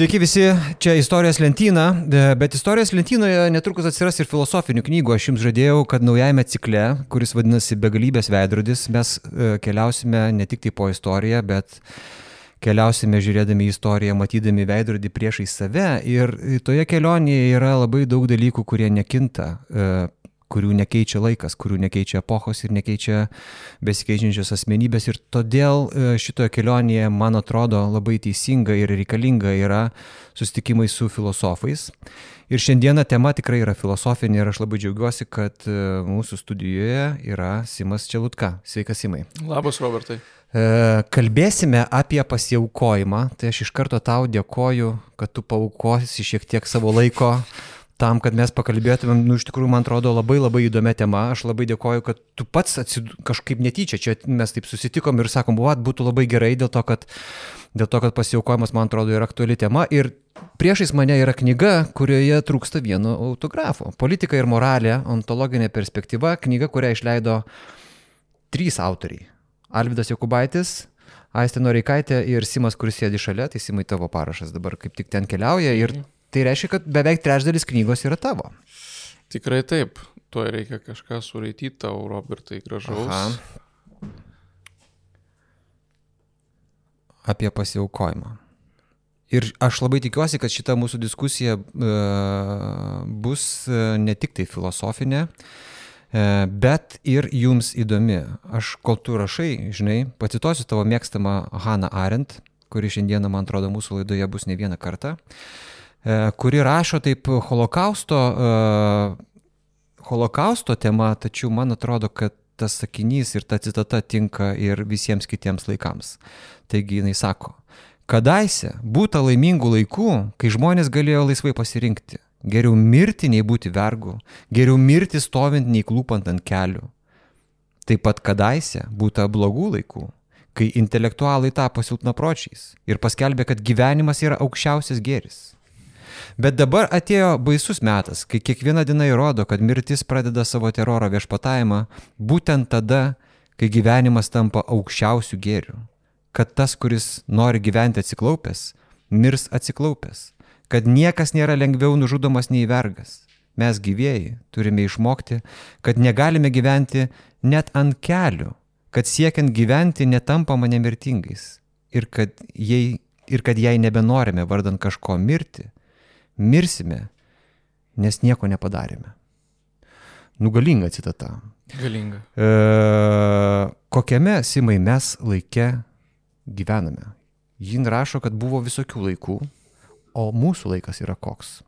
Sveiki visi, čia istorijos lentyna, bet istorijos lentynoje netrukus atsiras ir filosofinių knygų. Aš jums žadėjau, kad naujajame cikle, kuris vadinasi Begalybės veidrodis, mes e, keliausime ne tik tai po istoriją, bet keliausime žiūrėdami į istoriją, matydami veidrodį priešai save. Ir toje kelionėje yra labai daug dalykų, kurie nekinta e, kurių nekeičia laikas, kurių nekeičia epochos ir nekeičia besikeičiančios asmenybės. Ir todėl e, šitoje kelionėje, man atrodo, labai teisinga ir reikalinga yra susitikimai su filosofais. Ir šiandieną tema tikrai yra filosofinė ir aš labai džiaugiuosi, kad e, mūsų studijoje yra Simas Čialutka. Sveikas, Simai. Labas, Robertai. E, kalbėsime apie pasiaukojimą, tai aš iš karto tau dėkoju, kad tu paukosi šiek tiek savo laiko tam, kad mes pakalbėtumėm, nu iš tikrųjų, man atrodo, labai labai įdomi tema. Aš labai dėkoju, kad tu pats atsid... kažkaip netyčia, čia mes taip susitikom ir sakom, buvo, būtų labai gerai dėl to, kad, dėl to, kad pasiaukojimas, man atrodo, yra aktuali tema. Ir priešais mane yra knyga, kurioje trūksta vieno autografo. Politika ir moralė, ontologinė perspektyva, knyga, kurią išleido trys autoriai. Alvidas Jokubaitis, Aistė Noreikaitė ir Simas, kuris sėdi šalia, tai Simai tavo parašas dabar kaip tik ten keliauja ir mhm. Tai reiškia, kad beveik trečdalis knygos yra tavo. Tikrai taip. Tuo reikia kažką suraityti tau, Robertai, gražaus. Aha. Apie pasiaukojimą. Ir aš labai tikiuosi, kad šita mūsų diskusija e, bus e, ne tik tai filosofinė, e, bet ir jums įdomi. Aš, kol tu rašai, žinai, pacituosiu tavo mėgstamą Haną Arendt, kuri šiandieną, man atrodo, mūsų laidoje bus ne vieną kartą. E, kuri rašo taip holokausto, e, holokausto tema, tačiau man atrodo, kad tas sakinys ir ta citata tinka ir visiems kitiems laikams. Taigi jinai sako, kadaise būta laimingų laikų, kai žmonės galėjo laisvai pasirinkti. Geriau mirti nei būti vergu, geriau mirti stovint nei klūpant ant kelių. Taip pat kadaise būta blogų laikų, kai intelektualai tapo silpnapročiais ir paskelbė, kad gyvenimas yra aukščiausias gėris. Bet dabar atėjo baisus metas, kai kiekviena diena įrodo, kad mirtis pradeda savo teroro viešpatavimą būtent tada, kai gyvenimas tampa aukščiausių gėrių. Kad tas, kuris nori gyventi atsiklaupęs, mirs atsiklaupęs. Kad niekas nėra lengviau nužudomas nei vergas. Mes gyvėjai turime išmokti, kad negalime gyventi net ant kelių, kad siekiant gyventi netampama nemirtingais. Ir kad, jei, ir kad jei nebenorime vardant kažko mirti, mirsime, nes nieko nepadarėme. Nugalinga citata. Galinga. E, kokiame, Simai, mes laike gyvename? Jin rašo, kad buvo visokių laikų, o mūsų laikas yra koks.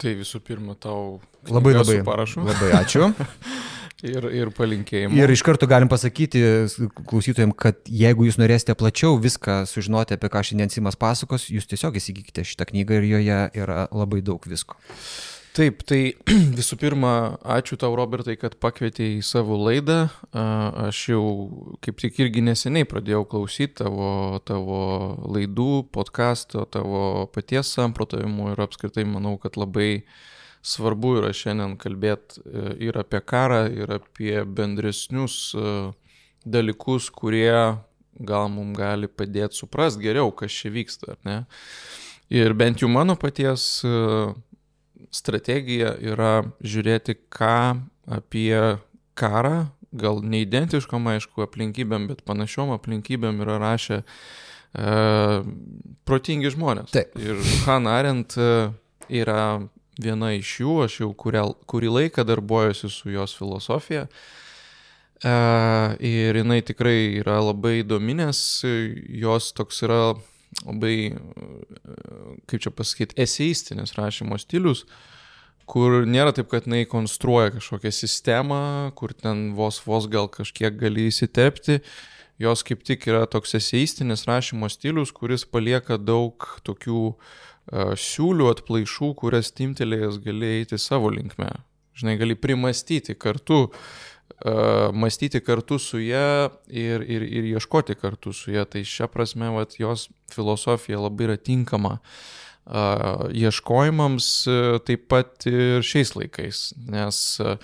Tai visų pirma, tau labai labai parašau. Labai ačiū. Ir, ir palinkėjimų. Ir iš karto galim pasakyti klausytojams, kad jeigu jūs norėsite plačiau viską sužinoti, apie ką šiandien Simas pasakos, jūs tiesiog įsigykite šitą knygą ir joje yra labai daug visko. Taip, tai visų pirma, ačiū tau, Robertai, kad pakvietei į savo laidą. Aš jau kaip tik irgi neseniai pradėjau klausyti tavo, tavo laidų, podkasto, tavo paties samprotavimų ir apskritai manau, kad labai uh, svarbu yra šiandien kalbėti e, ir apie karą, ir apie bendresnius e, dalykus, kurie gal mums gali padėti suprasti geriau, kas čia vyksta, ar ne? Ir bent jau mano paties e, strategija yra žiūrėti, ką apie karą, gal neidentiškom, aišku, aplinkybėm, bet panašiom aplinkybėm yra rašę e, protingi žmonės. Taip. Ir Han Arendt yra viena iš jų, aš jau kurį, kurį laiką darbuojuosi su jos filosofija. E, ir jinai tikrai yra labai įdomi, nes jos toks yra labai, kaip čia pasakyti, eseistinis rašymo stilius, kur nėra taip, kad jinai konstruoja kažkokią sistemą, kur ten vos vos gal kažkiek gali įsiterpti. Jos kaip tik yra toks eseistinis rašymo stilius, kuris palieka daug tokių uh, siūlių atplaišų, kurias timtelėjęs gali eiti savo linkme. Žinai, gali primastyti kartu, uh, mąstyti kartu su ją ir, ir, ir ieškoti kartu su ją. Tai šią prasme, vat, jos filosofija labai yra tinkama uh, ieškojimams uh, taip pat ir šiais laikais. Nes, uh,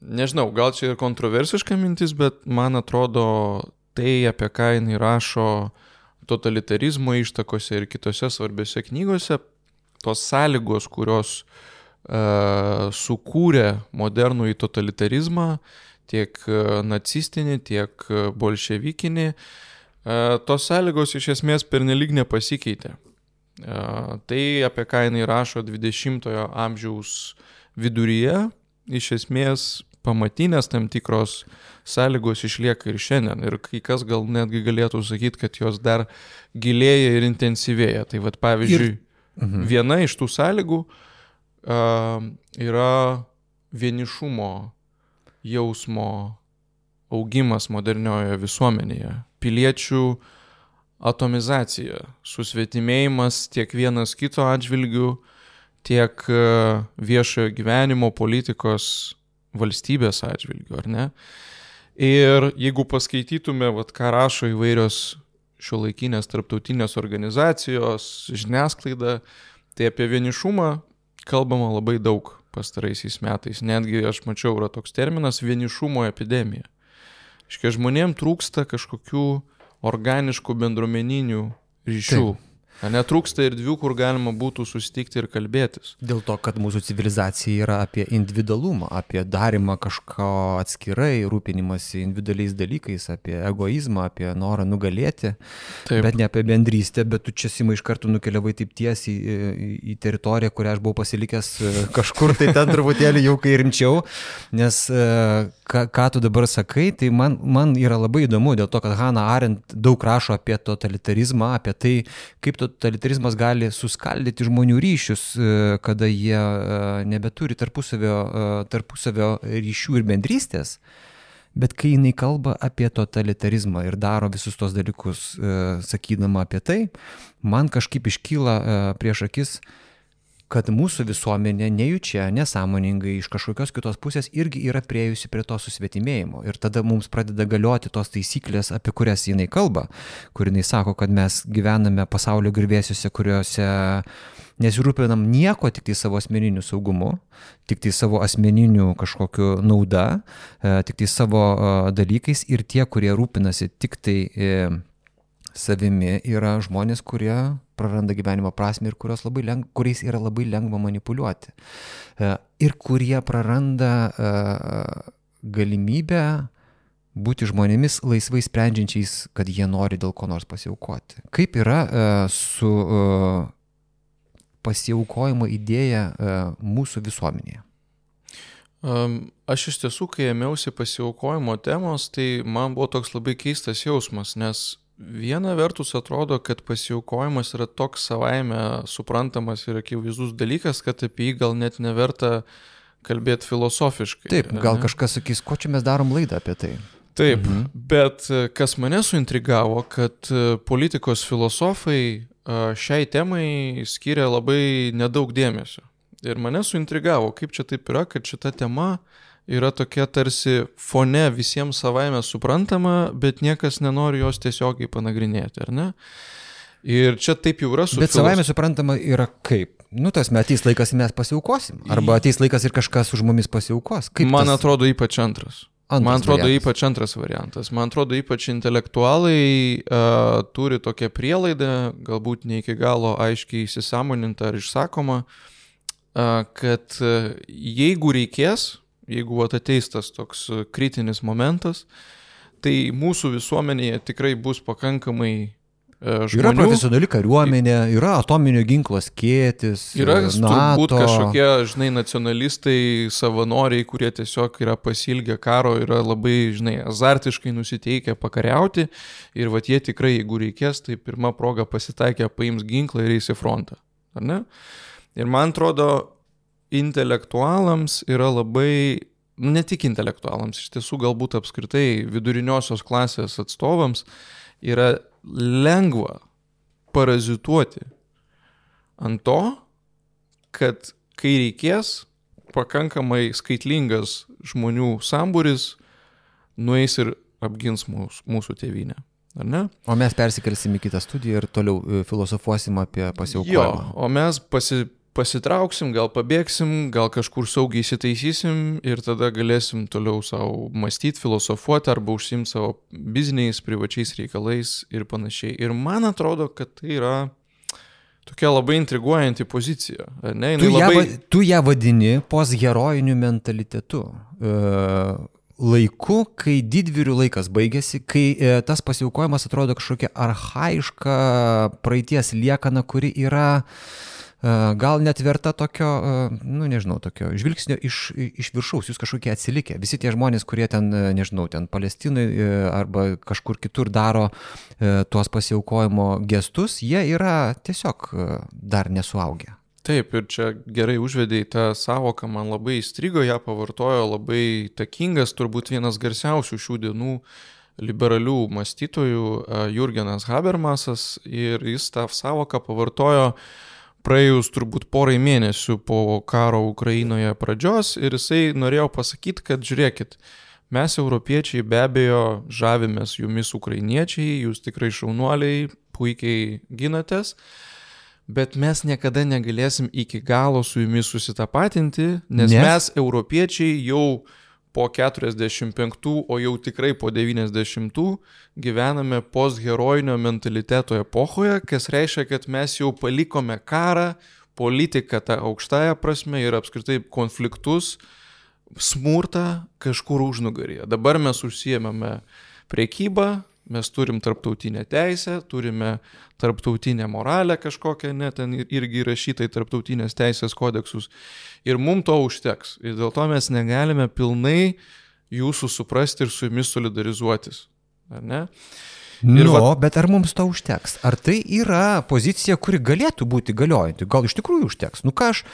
nežinau, gal čia ir kontroversiška mintis, bet man atrodo tai, apie ką jinai rašo, totalitarizmo ištakose ir kitose svarbiose knygose, tos sąlygos, kurios uh, sukūrė modernų į totalitarizmą, tiek nacistinį, tiek bolševikinį, uh, tos sąlygos iš esmės pernelyg nepasikeitė. Uh, tai, apie ką jinai rašo 20-ojo amžiaus viduryje, iš esmės pamatinės tam tikros sąlygos išlieka ir šiandien. Ir kai kas gal netgi galėtų sakyti, kad jos dar gilėja ir intensyvėja. Tai vad pavyzdžiui, ir... mhm. viena iš tų sąlygų uh, yra vienišumo jausmo augimas moderniojoje visuomenėje. Piliečių atomizacija, susvetimėjimas tiek vienas kito atžvilgių, tiek viešojo gyvenimo, politikos valstybės atžvilgių, ar ne? Ir jeigu paskaitytume, vat, ką rašo įvairios šio laikinės tarptautinės organizacijos, žiniasklaida, tai apie vienišumą kalbama labai daug pastaraisiais metais. Netgi aš mačiau, yra toks terminas vienišumo epidemija. Iškia žmonėm trūksta kažkokių organiškų bendruomeninių ryšių. Taip. Netrūksta erdvių, kur galima būtų susitikti ir kalbėtis. Dėl to, kad mūsų civilizacija yra apie individualumą, apie darimą kažko atskirai, rūpinimąsi individualiais dalykais, apie egoizmą, apie norą nugalėti, taip. bet ne apie bendrystę, bet tu čia simai iš karto nukeliavai taip tiesiai į, į, į teritoriją, kurią aš buvau pasilikęs e, kažkur tai ten truputėlį jau kai rimčiau, nes e, ką, ką tu dabar sakai, tai man, man yra labai įdomu, dėl to, kad Hanna Arendt daug rašo apie totalitarizmą, apie tai, kaip to totalitarizmas gali suskaldyti žmonių ryšius, e, kada jie e, nebeturi tarpusavio, e, tarpusavio ryšių ir bendrystės. Bet kai jinai kalba apie totalitarizmą ir daro visus tos dalykus, sakydama apie tai, man kažkaip iškyla prieš akis, kad mūsų visuomenė nejučia, nesąmoningai iš kažkokios kitos pusės irgi yra priejusi prie to susvetimėjimo. Ir tada mums pradeda galioti tos taisyklės, apie kurias jinai kalba, kur jinai sako, kad mes gyvename pasaulio grįvėsiuose, kuriuose nesirūpinam nieko, tik tai savo asmeniniu saugumu, tik tai savo asmeniniu kažkokiu nauda, e, tik tai savo e, dalykais ir tie, kurie rūpinasi tik tai e, savimi, yra žmonės, kurie praranda gyvenimo prasme ir leng, kuriais yra labai lengva manipuliuoti. E, ir kurie praranda e, galimybę būti žmonėmis laisvai sprendžiančiais, kad jie nori dėl ko nors pasiaukoti. Kaip yra e, su pasiaukojimo idėja mūsų visuomenėje? Aš iš tiesų, kai ėmiausi pasiaukojimo temos, tai man buvo toks labai keistas jausmas, nes Viena vertus atrodo, kad pasiaukojimas yra toks savaime suprantamas ir akivaizdus dalykas, kad apie jį gal net neverta kalbėti filosofiškai. Taip, gal ne? kažkas sakys, ko čia mes darom laidą apie tai. Taip, mhm. bet e, kas mane suintrigavo, kad e, politikos filosofai e, šiai temai skiria labai nedaug dėmesio. Ir mane suintrigavo, kaip čia taip yra, kad šita tema uh, yra tokia tarsi fone visiems savaime suprantama, bet niekas nenori jos tiesiogiai panagrinėti, ar ne? Ir čia taip jau yra su... Bet savaime suprantama yra kaip? Nu, tas ateis laikas mes pasiaukosim. Arba ateis laikas ir kažkas už mumis pasiaukos. Kaip Man tas... atrodo ypač antras. Antras Man atrodo variantas. ypač antras variantas. Man atrodo ypač intelektualai uh, turi tokią prielaidą, galbūt ne iki galo aiškiai įsisamoninta ar išsakoma, uh, kad uh, jeigu reikės, jeigu vat, ateis tas toks e, kritinis momentas, tai mūsų visuomenėje tikrai bus pakankamai Žmonių. Yra profesionali kariuomenė, yra atominio ginklo skėtis. Yra e, turbūt kažkokie, žinai, nacionalistai, savanoriai, kurie tiesiog yra pasilgę karo, yra labai, žinai, azartiškai nusiteikę pakariauti ir va jie tikrai, jeigu reikės, tai pirmą progą pasitaikė, paims ginklą ir eis į frontą. Ar ne? Ir man atrodo, intelektualams yra labai, nu, ne tik intelektualams, iš tiesų galbūt apskritai viduriniosios klasės atstovams yra lengva parazituoti ant to, kad kai reikės, pakankamai skaitlingas žmonių sambūris nueis ir apgins mūsų, mūsų tėvynę. O mes persikelsim į kitą studiją ir toliau e, filosofuosim apie pasiaukojimą. Jo, o mes pasi, pasitrauksim, gal pabėgsim, gal kažkur saugiai įsitaisysim ir tada galėsim toliau savo mąstyti, filosofuoti arba užsimti savo bizniais, privačiais reikalais ir panašiai. Ir man atrodo, kad tai yra tokia labai intriguojanti pozicija. Ne, tu, labai... ją, tu ją vadini postherojiniu mentalitetu. Uh, laiku, kai didvyrių laikas baigėsi, kai e, tas pasiaukojimas atrodo kažkokia arhaiška praeities liekana, kuri yra e, gal net verta tokio, nu nežinau, tokio žvilgsnio iš, iš viršaus, jūs kažkokie atsilikę. Visi tie žmonės, kurie ten, nežinau, ten Palestinai arba kažkur kitur daro tuos pasiaukojimo gestus, jie yra tiesiog dar nesuaugę. Taip, ir čia gerai užvedėjai tą savoką, man labai įstrigo, ją pavartojo labai takingas, turbūt vienas garsiausių šių dienų liberalių mąstytojų Jurgenas Habermasas ir jis tą savoką pavartojo praėjus turbūt porai mėnesių po karo Ukrainoje pradžios ir jisai norėjo pasakyti, kad žiūrėkit, mes europiečiai be abejo žavimės jumis ukrainiečiai, jūs tikrai šaunuoliai, puikiai ginatės bet mes niekada negalėsim iki galo su jumis susitapatinti, nes, nes? mes, europiečiai, jau po 45, o jau tikrai po 90 gyvename postherojinio mentaliteto epochoje, kas reiškia, kad mes jau palikome karą, politiką tą aukštąją prasme ir apskritai konfliktus, smurtą kažkur užnugarėje. Dabar mes užsiemame priekybą, mes turim tarptautinę teisę, turime tarptautinę moralę kažkokią, net ten irgi įrašyta į tarptautinės teisės kodeksus. Ir mums to užteks. Ir dėl to mes negalime pilnai jūsų suprasti ir su jumis solidarizuotis. Ar ne? Ir nu, va... bet ar mums to užteks? Ar tai yra pozicija, kuri galėtų būti galiojanti? Gal iš tikrųjų užteks? Nu ką aš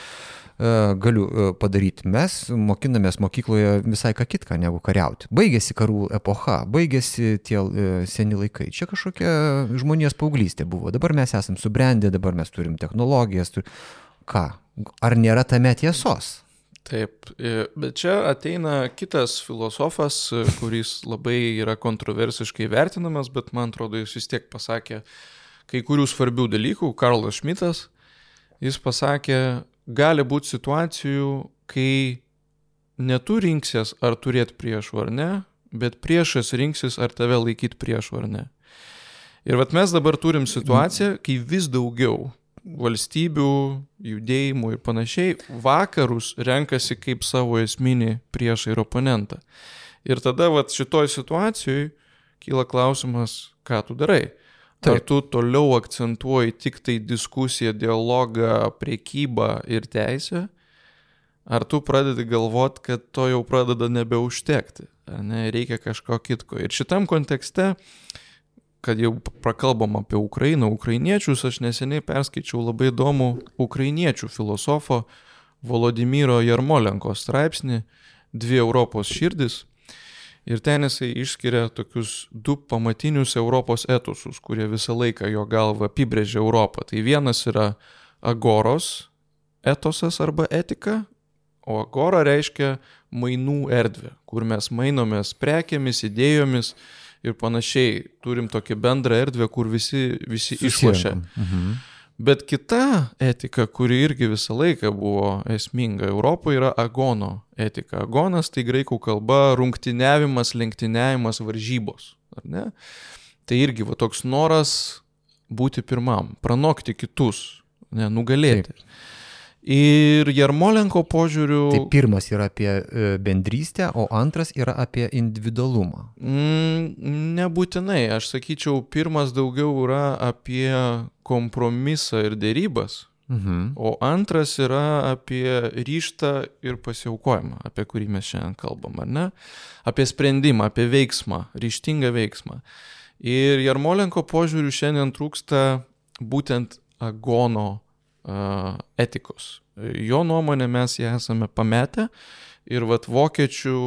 galiu e, padaryti. Mes mokinamės mokykloje visai ką kitką negu kariauti. Baigėsi karų epocha, baigėsi tie e, seni laikai. Čia kažkokia žmonijos paauglystė buvo. Dabar mes esame subrendę, dabar mes turim technologijas. Tur... Ką? Ar nėra tame tiesos? Taip, bet čia ateina kitas filosofas, kuris labai yra kontroversiškai vertinamas, bet man atrodo, jis vis tiek pasakė kai kurių svarbių dalykų, Karlas Šmitas. Jis pasakė, gali būti situacijų, kai netu rinksies ar turėti priešų ar ne, bet priešas rinksis ar tave laikyti priešų ar ne. Ir vat mes dabar turim situaciją, kai vis daugiau valstybių, judėjimų ir panašiai vakarus renkasi kaip savo esminį priešą ir oponentą. Ir tada vat šitoj situacijoje kyla klausimas, ką tu darai. Taip. Ar tu toliau akcentuoji tik tai diskusiją, dialogą, priekybą ir teisę, ar tu pradedi galvoti, kad to jau pradeda nebeužtekti, ne, reikia kažko kitko. Ir šitam kontekste, kad jau prakalbam apie Ukrainą, ukrainiečius, aš neseniai perskaičiau labai įdomų ukrainiečių filosofo Volodymyro Jarmolenko straipsnį Dvi Europos širdis Ir ten jisai išskiria tokius du pamatinius Europos etusus, kurie visą laiką jo galva apibrėžia Europą. Tai vienas yra agoros etosas arba etika, o agora reiškia mainų erdvę, kur mes mainomės prekiamis, idėjomis ir panašiai. Turim tokį bendrą erdvę, kur visi, visi išlošia. Mhm. Bet kita etika, kuri irgi visą laiką buvo esminga Europoje, yra agono etika. Agonas tai graikų kalba rungtyniavimas, lenktyniavimas, varžybos. Tai irgi va, toks noras būti pirmam, pranokti kitus, ne, nugalėti. Taip. Ir Jarmolenko požiūriu. Tai pirmas yra apie e, bendrystę, o antras yra apie individualumą. Mm, nebūtinai, aš sakyčiau, pirmas daugiau yra apie kompromisą ir dėrybas, mhm. o antras yra apie ryštą ir pasiaukojimą, apie kurį mes šiandien kalbam, ar ne? Apie sprendimą, apie veiksmą, ryštingą veiksmą. Ir Jarmolenko požiūriu šiandien trūksta būtent agono etikos. Jo nuomonė mes ją esame pametę ir vat vokiečių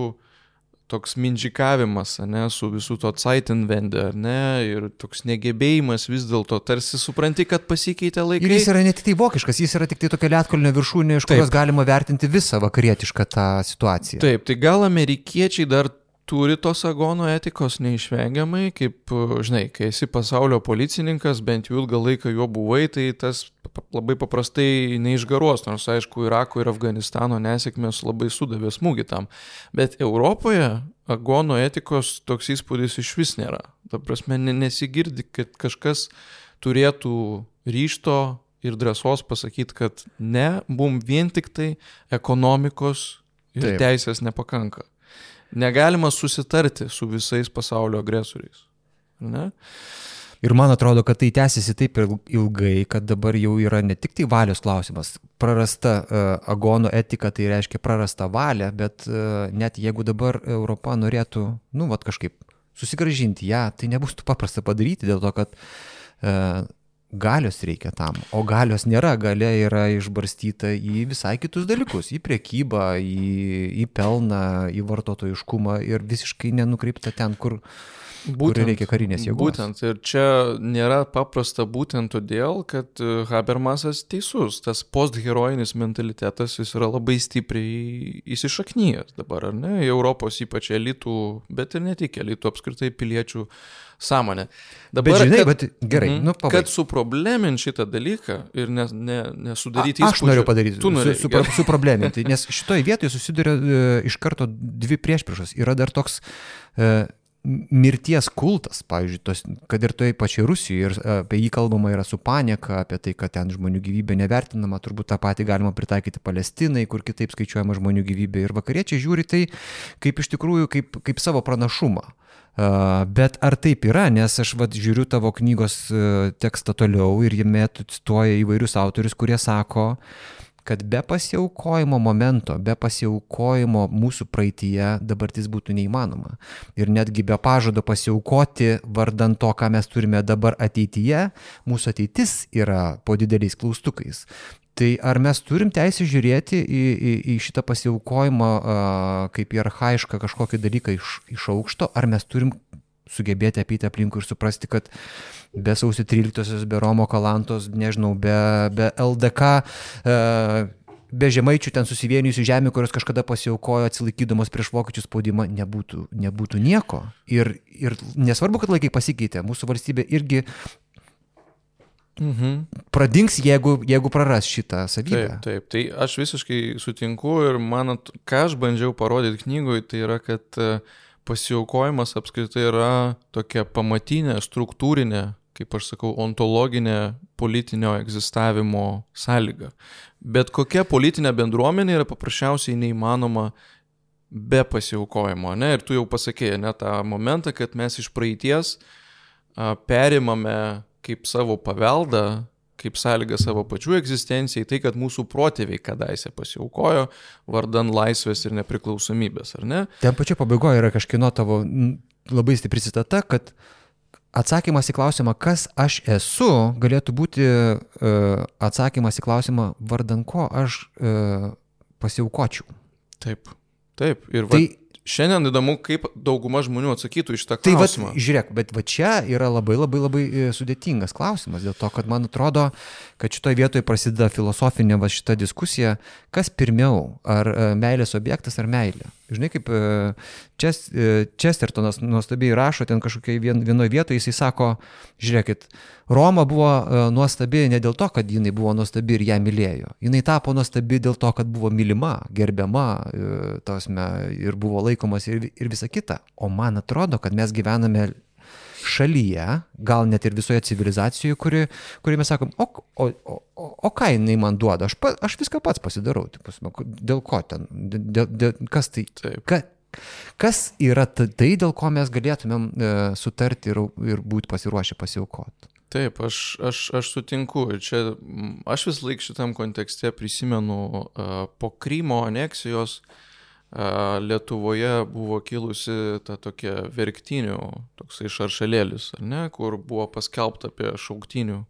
toks mindžikavimas, ne, su visų to Zeitenwende, ne, ir toks negebėjimas vis dėlto, tarsi supranti, kad pasikeitė laikai. Ir jis yra ne tik tai vokiškas, jis yra tik tai tokia lietkolnio viršūnė, iš kurios galima vertinti visą vakarietišką tą situaciją. Taip, tai gal amerikiečiai dar turi tos agono etikos neišvengiamai, kaip, žinai, kai esi pasaulio policininkas, bent jau ilgą laiką juo buvai, tai tas labai paprastai neišgaruos, nors aišku, Irako ir Afganistano nesėkmės labai sudavė smūgį tam. Bet Europoje agono etikos toks įspūdis iš vis nėra. Ta prasme, nesigirdi, kad kažkas turėtų ryšto ir drąsos pasakyti, kad ne, mum vien tik tai ekonomikos ir Taip. teisės nepakanka. Negalima susitarti su visais pasaulio agresoriais. Ne? Ir man atrodo, kad tai tęsiasi taip ilgai, kad dabar jau yra ne tik tai valios klausimas. Prarasta uh, agono etika, tai reiškia prarasta valia, bet uh, net jeigu dabar Europa norėtų, nu, vad kažkaip susigražinti ją, tai nebus paprasta padaryti dėl to, kad uh, galios reikia tam, o galios nėra, galia yra išbarstyta į visai kitus dalykus, į priekybą, į, į pelną, į vartotojiškumą ir visiškai nenukreipta ten, kur, Būtent, reikia karinės jėgos. Būtent, ir čia nėra paprasta būtent todėl, kad e, Habermasas teisus, tas postherojinis mentalitetas jis yra labai stipriai įsišaknyjęs dabar, ar ne, į Europos ypač elitų, bet ir ne tik elitų, apskritai piliečių sąmonę. Dabar, bet žinai, kad, bet gerai, mm, nu, pabaig. kad suprobleminti šitą dalyką ir ne, ne, nesudaryti įspūdžio. Aš noriu padaryti, tu nori su, su, suprobleminti, nes šitoje vietoje susiduria e, iš karto dvi priešpriešos. Yra dar toks e, mirties kultas, pavyzdžiui, tos, kad ir toje pačioje Rusijoje, ir apie jį kalbama yra su panieka, apie tai, kad ten žmonių gyvybė nevertinama, turbūt tą patį galima pritaikyti Palestinai, kur kitaip skaičiuojama žmonių gyvybė. Ir vakariečiai žiūri tai kaip iš tikrųjų kaip, kaip savo pranašumą. Uh, bet ar taip yra, nes aš vat, žiūriu tavo knygos uh, tekstą toliau ir jame tu cituoja įvairius autorius, kurie sako, uh, kad be pasiaukojimo momento, be pasiaukojimo mūsų praeitie dabartis būtų neįmanoma. Ir netgi be pažado pasiaukoti vardant to, ką mes turime dabar ateityje, mūsų ateitis yra po dideliais klaustukais. Tai ar mes turim teisę žiūrėti į, į, į šitą pasiaukojimą a, kaip į arhaišką kažkokį dalyką iš, iš aukšto, ar mes turim sugebėti apyti aplinkui ir suprasti, kad be sausio 13-osios, be Romo Kalantos, nežinau, be, be LDK, e, be žemaičių ten susivienijusių žemė, kurios kažkada pasiaukojo atsilaikydamos prieš vokiečių spaudimą, nebūtų, nebūtų nieko. Ir, ir nesvarbu, kad laikai pasikeitė, mūsų valstybė irgi Mhm. Pradings, jeigu, jeigu praras šitą savybę. Taip, taip, tai aš visiškai sutinku ir man, ką aš bandžiau parodyti knygoje, tai yra, kad uh, pasiaukojimas apskritai yra tokia pamatinė, struktūrinė, kaip aš sakau, ontologinė politinio egzistavimo sąlyga. Bet kokia politinė bendruomenė yra paprasčiausiai neįmanoma be pasiaukojimo. Ne? Ir tu jau pasakėjai, ne tą momentą, kad mes iš praeities a, perimame kaip savo paveldą kaip sąlyga savo pačių egzistencijai, tai kad mūsų protėviai kadaise pasiaukojo vardan laisvės ir nepriklausomybės, ar ne? Ten pačio pabaigoje yra kažkino tavo labai stipri citata, kad atsakymas į klausimą, kas aš esu, galėtų būti uh, atsakymas į klausimą, vardan ko aš uh, pasiaukočiau. Taip, taip. Ir va... tai Šiandien įdomu, kaip dauguma žmonių atsakytų iš tą klausimą. Tai va, žiūrėk, bet va čia yra labai labai labai e, sudėtingas klausimas, dėl to, kad man atrodo, kad šitoje vietoje prasideda filosofinė va šita diskusija, kas pirmiau, ar e, meilės objektas ar meilė. Žinai, kaip Chestertonas nuostabiai rašo ten kažkokiai vien, vienoje vietoje, jisai sako, žiūrėkit, Roma buvo nuostabi ne dėl to, kad jinai buvo nuostabi ir ją mylėjo. Jinai tapo nuostabi dėl to, kad buvo mylima, gerbiama, tosme, ir buvo laikomas ir, ir visa kita. O man atrodo, kad mes gyvename šalyje, gal net ir visoje civilizacijoje, kuri, kuri mes sakom, o, o, o, o ką jinai man duoda, aš, pa, aš viską pats pasidarau, taip, dėl ko ten, dėl, dėl, kas tai, ka, kas yra tai, dėl ko mes galėtumėm e, sutarti ir, ir būti pasiruošę pasiaukoti. Taip, aš, aš, aš sutinku. Čia aš vis laik šitam kontekste prisimenu uh, po Krymo aneksijos uh, Lietuvoje buvo kilusi ta tokia verktinių, toksai šaršalėlis, ne, kur buvo paskelbta apie šauktinių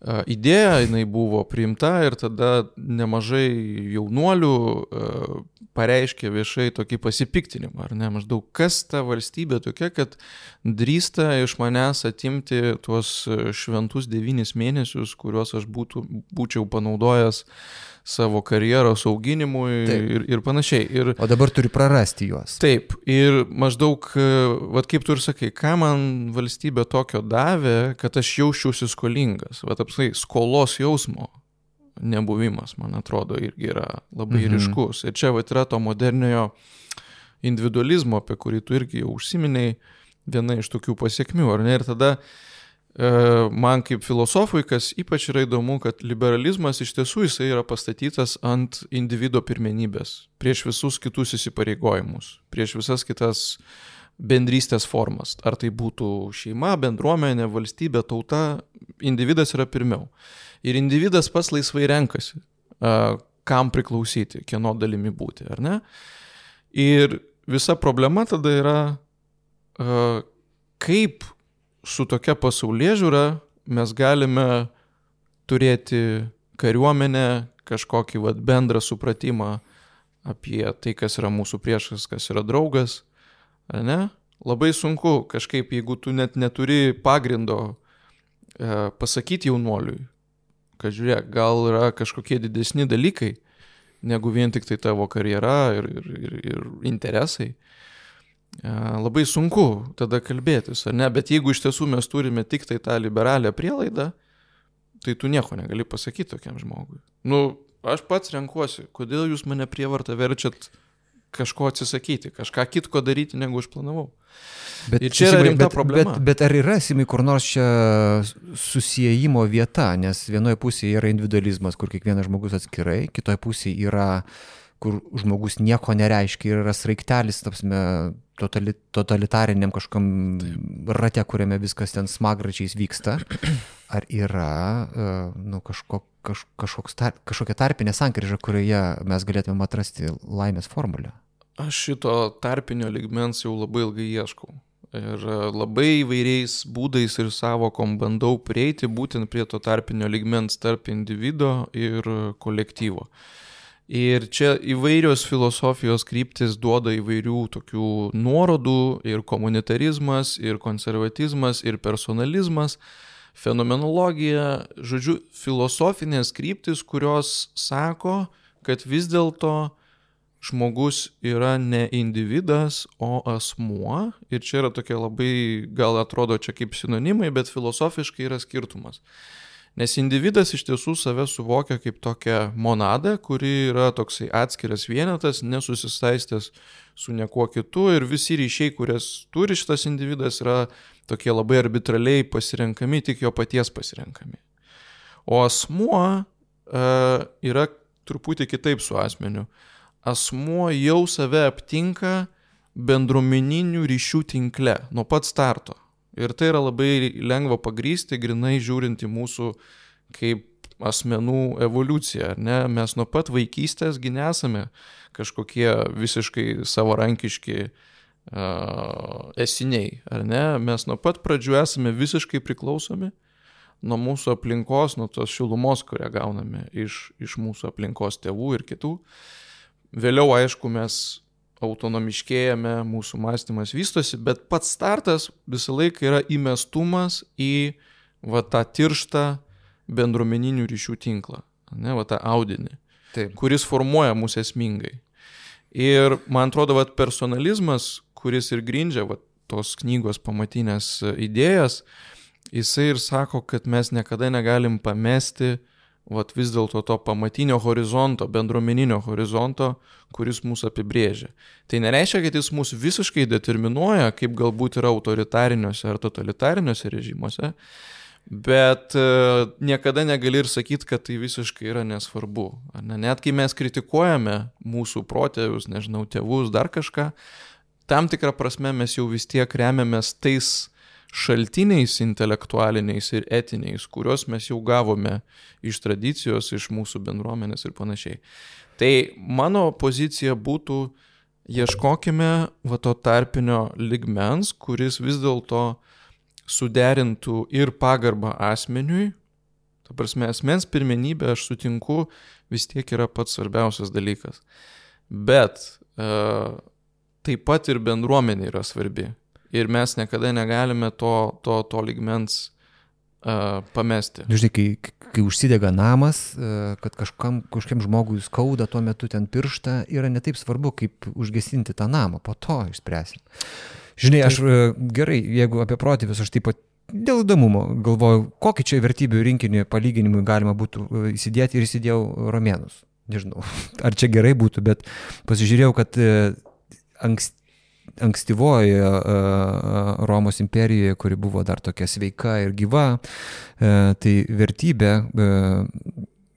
idėja, jinai buvo priimta ir tada nemažai jaunuolių pareiškė viešai tokį pasipiktinimą, ar ne, maždaug kas ta valstybė tokia, kad drįsta iš manęs atimti tuos šventus devynis mėnesius, kuriuos aš būtų, būčiau panaudojęs savo karjeros auginimui taip. ir, ir panašiai. Ir, o dabar turi prarasti juos. Taip, ir maždaug, e, vad kaip tu ir sakai, ką man valstybė tokio davė, kad aš jausčiausi skolingas. Vat apsai skolos jausmo nebuvimas, man atrodo, irgi yra labai mhm. ryškus. Ir čia va yra to moderniojo individualizmo, apie kurį tu irgi jau užsiminiai, viena iš tokių pasiekmių, ar ne? Ir tada e, man kaip filosofui, kas ypač yra įdomu, kad liberalizmas iš tiesų jisai yra pastatytas ant individuo pirmenybės, prieš visus kitus įsipareigojimus, prieš visas kitas bendrystės formas. Ar tai būtų šeima, bendruomenė, valstybė, tauta, individas yra pirmiau. Ir individas pats laisvai renkasi, kam priklausyti, kieno dalimi būti, ar ne? Ir visa problema tada yra, kaip su tokia pasaulyje žiūra mes galime turėti kariuomenę, kažkokį vat, bendrą supratimą apie tai, kas yra mūsų priešas, kas yra draugas, ar ne? Labai sunku kažkaip, jeigu tu net neturi pagrindo e, pasakyti jaunuoliui, kad žiūrėk, gal yra kažkokie didesni dalykai negu vien tik tai tavo karjera ir, ir, ir, ir interesai. Labai sunku tada kalbėtis, ar ne? Bet jeigu iš tiesų mes turime tik tai tą liberalią prielaidą, tai tu nieko negali pasakyti tokiam žmogui. Nu, aš pats renkuosi, kodėl jūs mane prievartą verčiat kažko atsisakyti, kažką kitko daryti, negu aš planavau. Bet ir čia yra rimta bet, problema. Bet, bet ar yra, Simai, kur nors čia susijimo vieta, nes vienoje pusėje yra individualizmas, kur kiekvienas žmogus atskirai, kitoje pusėje yra, kur žmogus nieko nereiškia ir yra sraigtelis, tapsime, totali, totalitariniam kažkam rate, kuriame viskas ten smagračiais vyksta. Ar yra e, nu, kažko, kaž, kažkoks tar, kažkokia tarpinė sankryža, kurioje mes galėtume atrasti laimės formulę? Aš šito tarpinio ligmens jau labai ilgai ieškau. Ir labai įvairiais būdais ir savokom bandau prieiti būtent prie to tarpinio ligmens tarp individo ir kolektyvo. Ir čia įvairios filosofijos kryptis duoda įvairių tokių nuorodų ir komunitarizmas, ir konservatizmas, ir personalizmas, fenomenologija, žodžiu, filosofinės kryptis, kurios sako, kad vis dėlto žmogus yra ne individas, o asmuo. Ir čia yra tokia labai, gal atrodo čia kaip sinonimai, bet filosofiškai yra skirtumas. Nes individas iš tiesų save suvokia kaip tokią monadą, kuri yra toksai atskiras vienetas, nesusisaistęs su niekuo kitu ir visi ryšiai, kurias turi šitas individas, yra tokie labai arbitraliai pasirenkami, tik jo paties pasirenkami. O asmuo uh, yra truputį kitaip su asmeniu. Asmuo jau save aptinka bendruomeninių ryšių tinkle nuo pat starto. Ir tai yra labai lengva pagrysti, grinai žiūrint į mūsų kaip asmenų evoliuciją. Ne? Mes nuo pat vaikystės ginesame kažkokie visiškai savarankiški uh, esiniai, ar ne? Mes nuo pat pradžių esame visiškai priklausomi nuo mūsų aplinkos, nuo tos šilumos, kurią gauname iš, iš mūsų aplinkos tėvų ir kitų. Vėliau, aišku, mes autonomiškėjame, mūsų mąstymas vystosi, bet pats startas visą laiką yra įmestumas į va, tą tirštą bendruomeninių ryšių tinklą, ne, va, tą audinį, Taip. kuris formuoja mūsų esmingai. Ir man atrodo, va, personalizmas, kuris ir grindžia va, tos knygos pamatinės idėjas, jisai ir sako, kad mes niekada negalim pamesti vat vis dėlto to pamatinio horizonto, bendruomeninio horizonto, kuris mūsų apibrėžia. Tai nereiškia, kad jis mūsų visiškai determinuoja, kaip galbūt yra autoritariniuose ar totalitariniuose režimuose, bet e, niekada negali ir sakyti, kad tai visiškai yra nesvarbu. Ne? Net kai mes kritikuojame mūsų protėvius, nežinau, tėvus, dar kažką, tam tikrą prasme mes jau vis tiek remiamės tais šaltiniais intelektualiniais ir etiniais, kuriuos mes jau gavome iš tradicijos, iš mūsų bendruomenės ir panašiai. Tai mano pozicija būtų, ieškokime va to tarpinio ligmens, kuris vis dėlto suderintų ir pagarbą asmeniui, ta prasme, asmens pirmenybė, aš sutinku, vis tiek yra pats svarbiausias dalykas. Bet e, taip pat ir bendruomenė yra svarbi ir mes niekada negalime to, to, to ligmens uh, pamesti. Nu, žinai, kai, kai užsidega namas, uh, kad kažkam, kažkam žmogui skauda tuo metu ten pirštą, yra netaip svarbu, kaip užgesinti tą namą, po to išspręsim. Žinai, aš uh, gerai, jeigu apie protėvius, aš taip pat dėl įdomumo galvoju, kokį čia vertybių rinkinį palyginimui galima būtų e, įsidėti ir įsidėjau romėnus. Nežinau, ar čia gerai būtų, bet pasižiūrėjau, kad e, anksti ankstyvoje Romos imperijoje, kuri buvo dar tokia sveika ir gyva, tai vertybė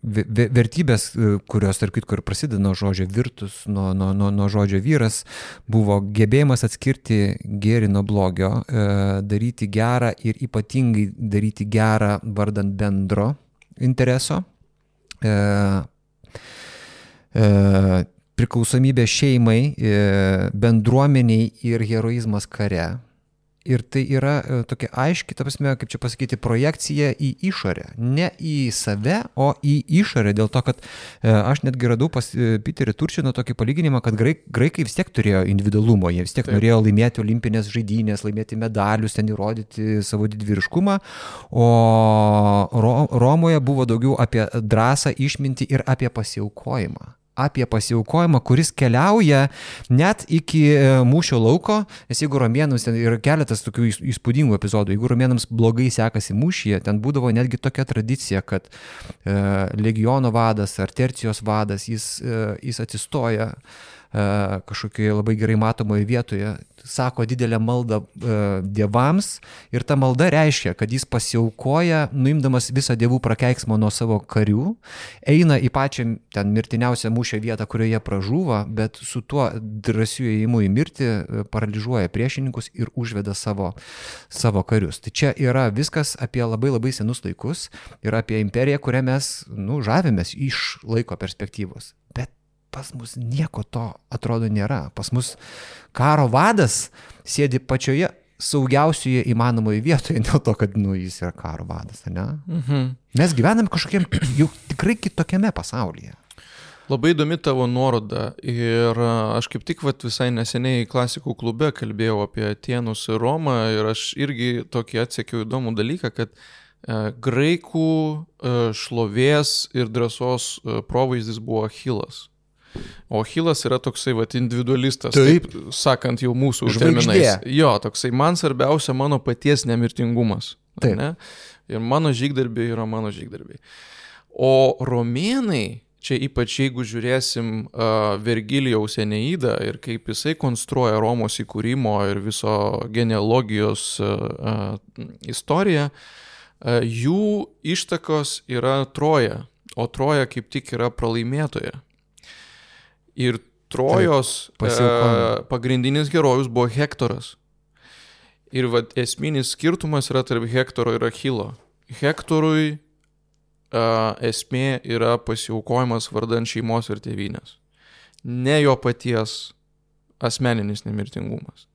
vertybės, e, kurios, tarp kitko, ir prasideda nuo žodžio virtus, nuo, nuo, nuo, nuo žodžio vyras, buvo gebėjimas atskirti gėrį nuo blogio, e, daryti gerą ir ypatingai daryti gerą vardant bendro intereso. E, priklausomybė šeimai, bendruomeniai ir heroizmas kare Ir tai yra e, tokia aiški, ta prasme, kaip čia pasakyti, projekcija į išorę. Ne į save, o į išorę. Dėl to, kad e, aš netgi radau pas e, Peterį Turčiną tokį palyginimą, kad graik, graikai vis tiek turėjo individualumo, jie vis tiek Taip. norėjo laimėti olimpinės žaidynės, laimėti medalius, ten įrodyti savo didvyriškumą. O Ro Romoje buvo daugiau apie drąsą, išmintį ir apie pasiaukojimą apie pasiaukojimą, kuris keliauja net iki e, mūšio lauko, nes jeigu romėnams yra keletas tokių įspūdingų epizodų, jeigu romėnams blogai sekasi mūšyje, ten būdavo netgi tokia tradicija, kad e, legiono vadas ar tercijos vadas, jis, e, jis atsistoja e, kažkokioje labai gerai matomoje vietoje, sako didelę maldą e, dievams ir ta malda reiškia, kad jis pasiaukoja, nuimdamas visą dievų prakeiksmą nuo savo karių, eina į pačią ten mirtiniausią mūšio vietą, kurioje pražūva, bet su tuo drąsiu įėjimu į mirtį e, paralyžiuoja priešininkus ir užveda savo, savo karius. Tai čia yra viskas apie labai labai senus laikus ir apie imperiją, kurią mes, nu, žavimės iš laiko perspektyvos. Bet pas mus nieko to atrodo nėra. Pas mus karo vadas sėdi pačioje saugiausioje įmanomoje vietoje dėl to, kad nu, jis yra karo vadas, ne? Mhm. Mes gyvenam kažkokiam jau tikrai kitokiame pasaulyje. Labai įdomi tavo nuoroda ir aš kaip tik vat, visai neseniai klasikų klube kalbėjau apie Tienus ir Romą ir aš irgi tokį atsekiau įdomų dalyką, kad e, graikų e, šlovės ir drąsos e, provaizdis buvo Achilas. O Hilas yra toksai, va, individualistas, taip, taip sakant, jau mūsų žvaigždė. Jo, toksai, man svarbiausia mano paties nemirtingumas. Taip. Ne? Ir mano žygdarbiai yra mano žygdarbiai. O romėnai, čia ypač jeigu žiūrėsim uh, Vergilijaus Eneidą ir kaip jisai konstruoja Romos įkūrimo ir viso genealogijos uh, istoriją, uh, jų ištakos yra Troja, o Troja kaip tik yra pralaimėtoja. Ir Trojos Taip, e, pagrindinis herojus buvo Hektoras. Ir vad esminis skirtumas yra tarp Hektoro ir Achilo. Hektorui uh, esmė yra pasiaukojimas vardant šeimos ir tėvynės. Ne jo paties asmeninis nemirtingumas.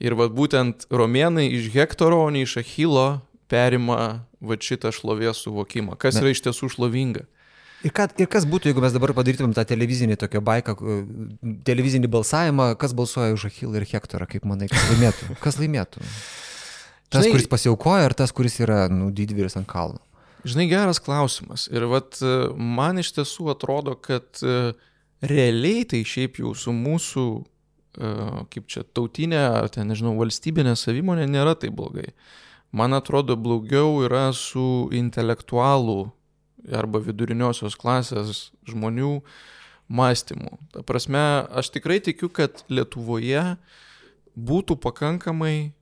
Ir vad būtent romėnai iš Hektoro, o ne iš Achilo perima va šitą šlovės suvokimą. Kas Na. yra iš tiesų šlovinga. Ir, ką, ir kas būtų, jeigu mes dabar padarytumėm tą televizinį tokią baiką, televizinį balsavimą, kas balsuoja už Achilą ir Hektorą, kaip manai, kas laimėtų? Kas laimėtų? Tas, Žinai, kuris pasiaukoja, ar tas, kuris yra nu, didvyris ant kalno? Žinai, geras klausimas. Ir vat, man iš tiesų atrodo, kad realiai tai šiaip jau su mūsų, kaip čia, tautinė, ar ten, nežinau, valstybinė savimonė nėra taip blogai. Man atrodo, blogiau yra su intelektualų arba viduriniosios klasės žmonių mąstymu. Ta prasme, aš tikrai tikiu, kad Lietuvoje būtų pakankamai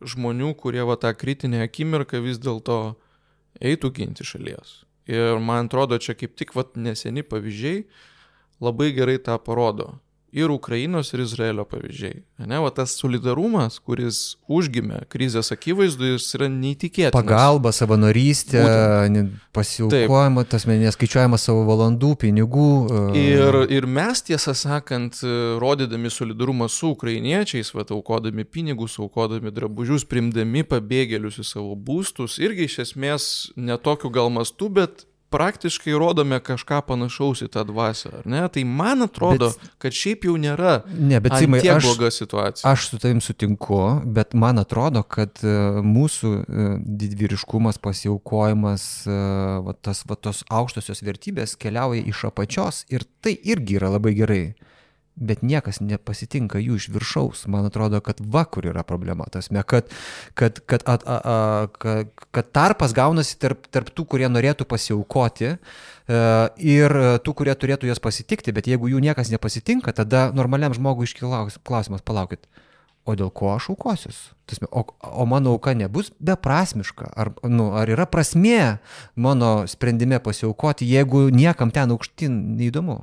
žmonių, kurie va tą kritinę akimirką vis dėlto eitų ginti šalies. Ir man atrodo, čia kaip tik va neseni pavyzdžiai labai gerai tą parodo ir Ukrainos, ir Izraelio pavyzdžiai. Ne, va tas solidarumas, kuris užgimė krizės akivaizdu, jis yra neįtikėtinas. Pagalba, savanorystė, pasiaukojama, tas neskaičiuojama savo valandų, pinigų. E, ir, ir mes, tiesą sakant, rodydami solidarumą su ukrainiečiais, va, aukodami pinigus, aukodami drabužius, primdami pabėgėlius į savo būstus, irgi iš esmės netokiu gal mastu, bet praktiškai rodome kažką panašaus į tą dvasę, ar ne? Tai man atrodo, bet, kad šiaip jau nėra ne, bet, Simai, tiek aš, bloga situacija. Aš su tavim sutinku, bet man atrodo, kad e, mūsų e, didvyriškumas, pasiaukojimas, e, va, tas, va, tos aukštosios vertybės keliauja iš apačios ir tai irgi yra labai gerai. Bet niekas nepasitinka jų iš viršaus. Man atrodo, kad va kur yra problema. Tasme, kad, kad, kad, at, a, a, kad, kad tarpas gaunasi tarp, tarp tų, kurie norėtų pasiaukoti e, ir tų, kurie turėtų jas pasitikti, bet jeigu jų niekas nepasitinka, tada normaliam žmogui iškyla klausimas, palaukit, o dėl ko aš aukosius? O, o mano auka nebus beprasmiška? Ar, nu, ar yra prasmė mano sprendime pasiaukoti, jeigu niekam ten aukštin neįdomu?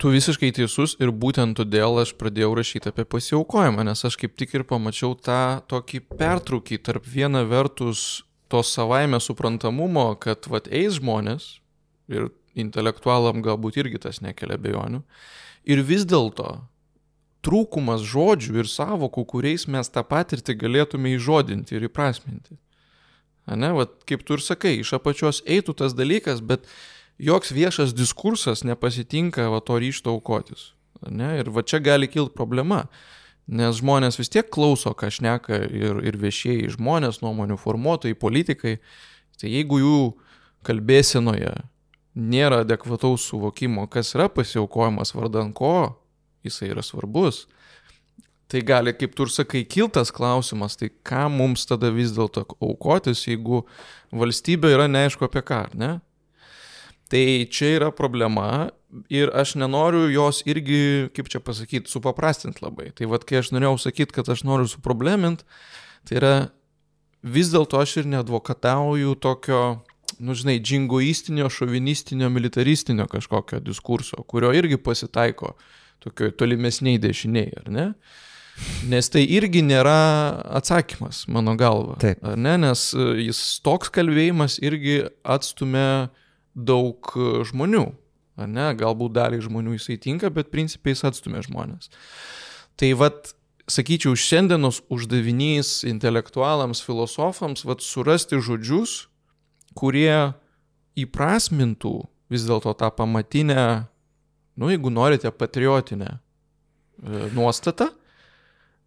Tu visiškai teisus ir būtent todėl aš pradėjau rašyti apie pasiaukojimą, nes aš kaip tik ir pamačiau tą tokį pertraukį tarp viena vertus to savaime suprantamumo, kad vat eis žmonės ir intelektualam galbūt irgi tas nekelia bejonių. Ir vis dėlto trūkumas žodžių ir savokų, kuriais mes tą patirtį galėtume įžodinti ir įprasminti. Ne, vat, kaip tu ir sakai, iš apačios eitų tas dalykas, bet joks viešas diskursas nepasitinka va to ryšto aukotis. Ne? Ir va čia gali kilti problema, nes žmonės vis tiek klauso, ką šneka ir, ir viešieji žmonės, nuomonių formuotojai, politikai. Tai jeigu jų kalbėsenoje nėra adekvataus suvokimo, kas yra pasiaukojimas vardan ko, jisai yra svarbus, tai gali, kaip tu ir sakai, kiltas klausimas, tai ką mums tada vis dėlto aukotis, jeigu valstybė yra neaišku apie ką, ne? Tai čia yra problema ir aš nenoriu jos irgi, kaip čia pasakyti, supaprastinti labai. Tai vad, kai aš norėjau sakyti, kad aš noriu suproblemint, tai yra vis dėlto aš ir neadvokatauju tokio, nu žinai, džingoistinio, šovinistinio, militaristinio kažkokio diskurso, kurio irgi pasitaiko tokioj tolimesniai dešiniai, ar ne? Nes tai irgi nėra atsakymas, mano galva. Taip. Ar ne? Nes jis toks kalbėjimas irgi atstumia daug e, žmonių. Ar ne? Galbūt daliai žmonių jisai tinka, bet principiai jis atstumia žmonės. Tai vad, sakyčiau, šiandienos uždavinys intelektualams, filosofams, vad surasti žodžius, kurie įprasmintų vis dėlto tą pamatinę, nu jeigu norite, patriotinę e, nuostatą,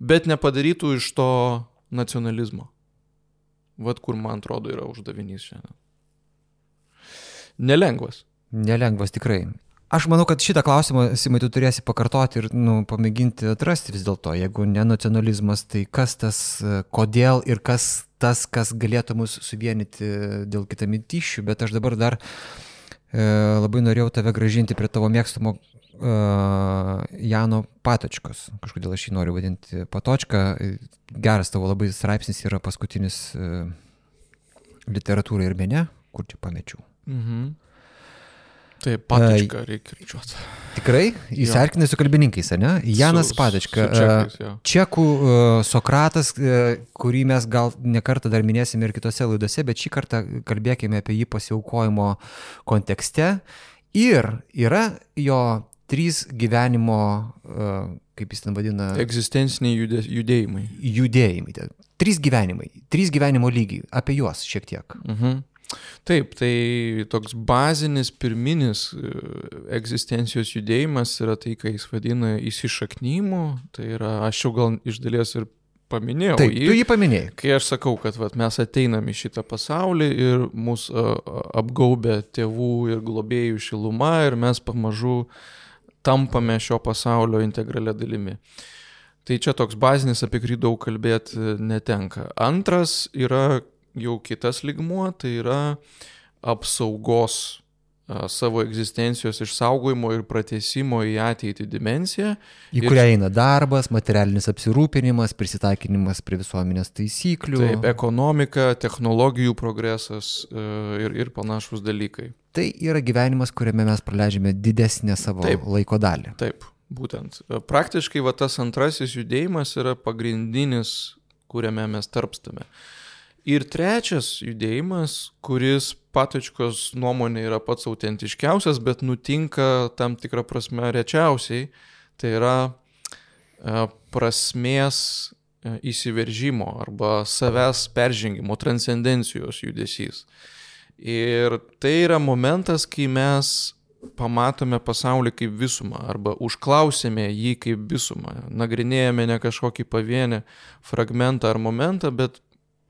bet nepadarytų iš to nacionalizmo. Vat kur man atrodo yra uždavinys šiandien nelengvas. Nelengvas tikrai. Aš manau, kad šitą klausimą, Simai, tu turėsi pakartoti ir nu, pamėginti atrasti vis dėlto. Jeigu ne nacionalizmas, tai kas tas, kodėl ir kas tas, kas galėtų mus suvienyti dėl kitamintyšių. Bet aš dabar dar e, labai norėjau tave gražinti prie tavo mėgstamo e, Jano Patočkos. Kažkodėl aš jį noriu vadinti Patočką. Geras tavo labai straipsnis yra paskutinis e, literatūra ir mene, kur čia pamečiau. Mhm. Tai patačka reikia kirčiuoti. Tikrai? Jis erkinai su kalbininkais, ne? Janas su, Patačka. Su čekais, jo. Čekų uh, Sokratas, uh, kurį mes gal nekartą dar minėsime ir kitose laidose, bet šį kartą kalbėkime apie jį pasiaukojimo kontekste. Ir yra jo trys gyvenimo, kaip jis ten vadina. Egzistenciniai judė, judėjimai. Judėjimai. Trys gyvenimai. Trys gyvenimo lygiai. Apie juos šiek tiek. Mhm. Taip, tai toks bazinis, pirminis e, egzistencijos judėjimas yra tai, ką jis vadina įsišaknymu. Tai yra, aš jau gal iš dalies ir paminėjau. Taip, jį, tu jį paminėjai. Kai aš sakau, kad vat, mes ateinam į šitą pasaulį ir mus uh, apgaubė tėvų ir globėjų šiluma ir mes pamažu tampame šio pasaulio integralią dalimi. Tai čia toks bazinis, apie kurį daug kalbėti netenka. Antras yra jau kitas ligmuo, tai yra apsaugos savo egzistencijos išsaugojimo ir pratesimo į ateitį dimenciją. Į ir... kurią eina darbas, materialinis apsirūpinimas, prisitaikinimas prie visuomenės taisyklių. Taip, ekonomika, technologijų progresas ir, ir panašus dalykai. Tai yra gyvenimas, kuriame mes praleidžiame didesnę savo taip, laiko dalį. Taip, būtent. Praktiškai va tas antrasis judėjimas yra pagrindinis, kuriame mes tarpstame. Ir trečias judėjimas, kuris patočkos nuomonė yra pats autentiškiausias, bet nutinka tam tikrą prasme rečiausiai, tai yra e, prasmės e, įsiveržimo arba savęs peržengimo, transcendencijos judesys. Ir tai yra momentas, kai mes pamatome pasaulį kaip visumą arba užklausėme jį kaip visumą. Nagrinėjame ne kažkokį pavienį fragmentą ar momentą, bet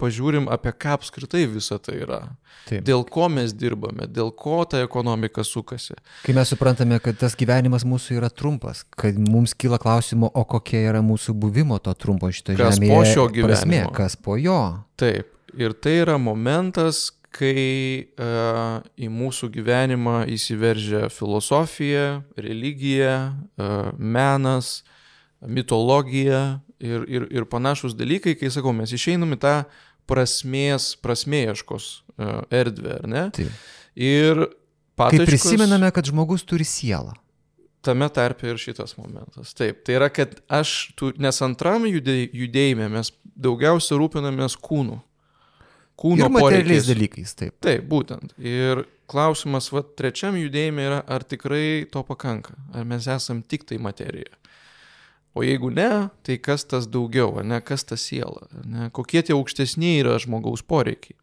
pažiūrim, apie ką apskritai visa tai yra. Taip. Dėl ko mes dirbame, dėl ko ta ekonomika sukasi. Kai mes suprantame, kad tas gyvenimas mūsų yra trumpas, kad mums kyla klausimo, o kokia yra mūsų buvimo to trumpo šito Kas žemėje po šio prasmė, gyvenimo? kas po jo. Taip. Ir tai yra momentas, kai uh, į mūsų gyvenimą įsiveržia filosofija, religija, uh, menas, mitologija ir, ir, ir panašus dalykai, kai sakau, mes išeinam į tą prasmės, prasmėieškos uh, erdvę, ar ne? Taip. Ir Kai patočkos, prisimename, kad žmogus turi sielą. tame tarpe ir šitas momentas. Taip, tai yra, kad aš, tu, nes antram judė- judėjime mes daugiausia rūpinamės kūnu. Kūno Ir materialiais dalykais, taip. Taip, būtent. Ir klausimas, va, trečiam judėjime yra, ar tikrai to pakanka, ar mes esam tik tai materija. O jeigu ne, tai kas tas daugiau, ne, kas ta siela, ne, kokie tie aukštesniai yra žmogaus poreikiai.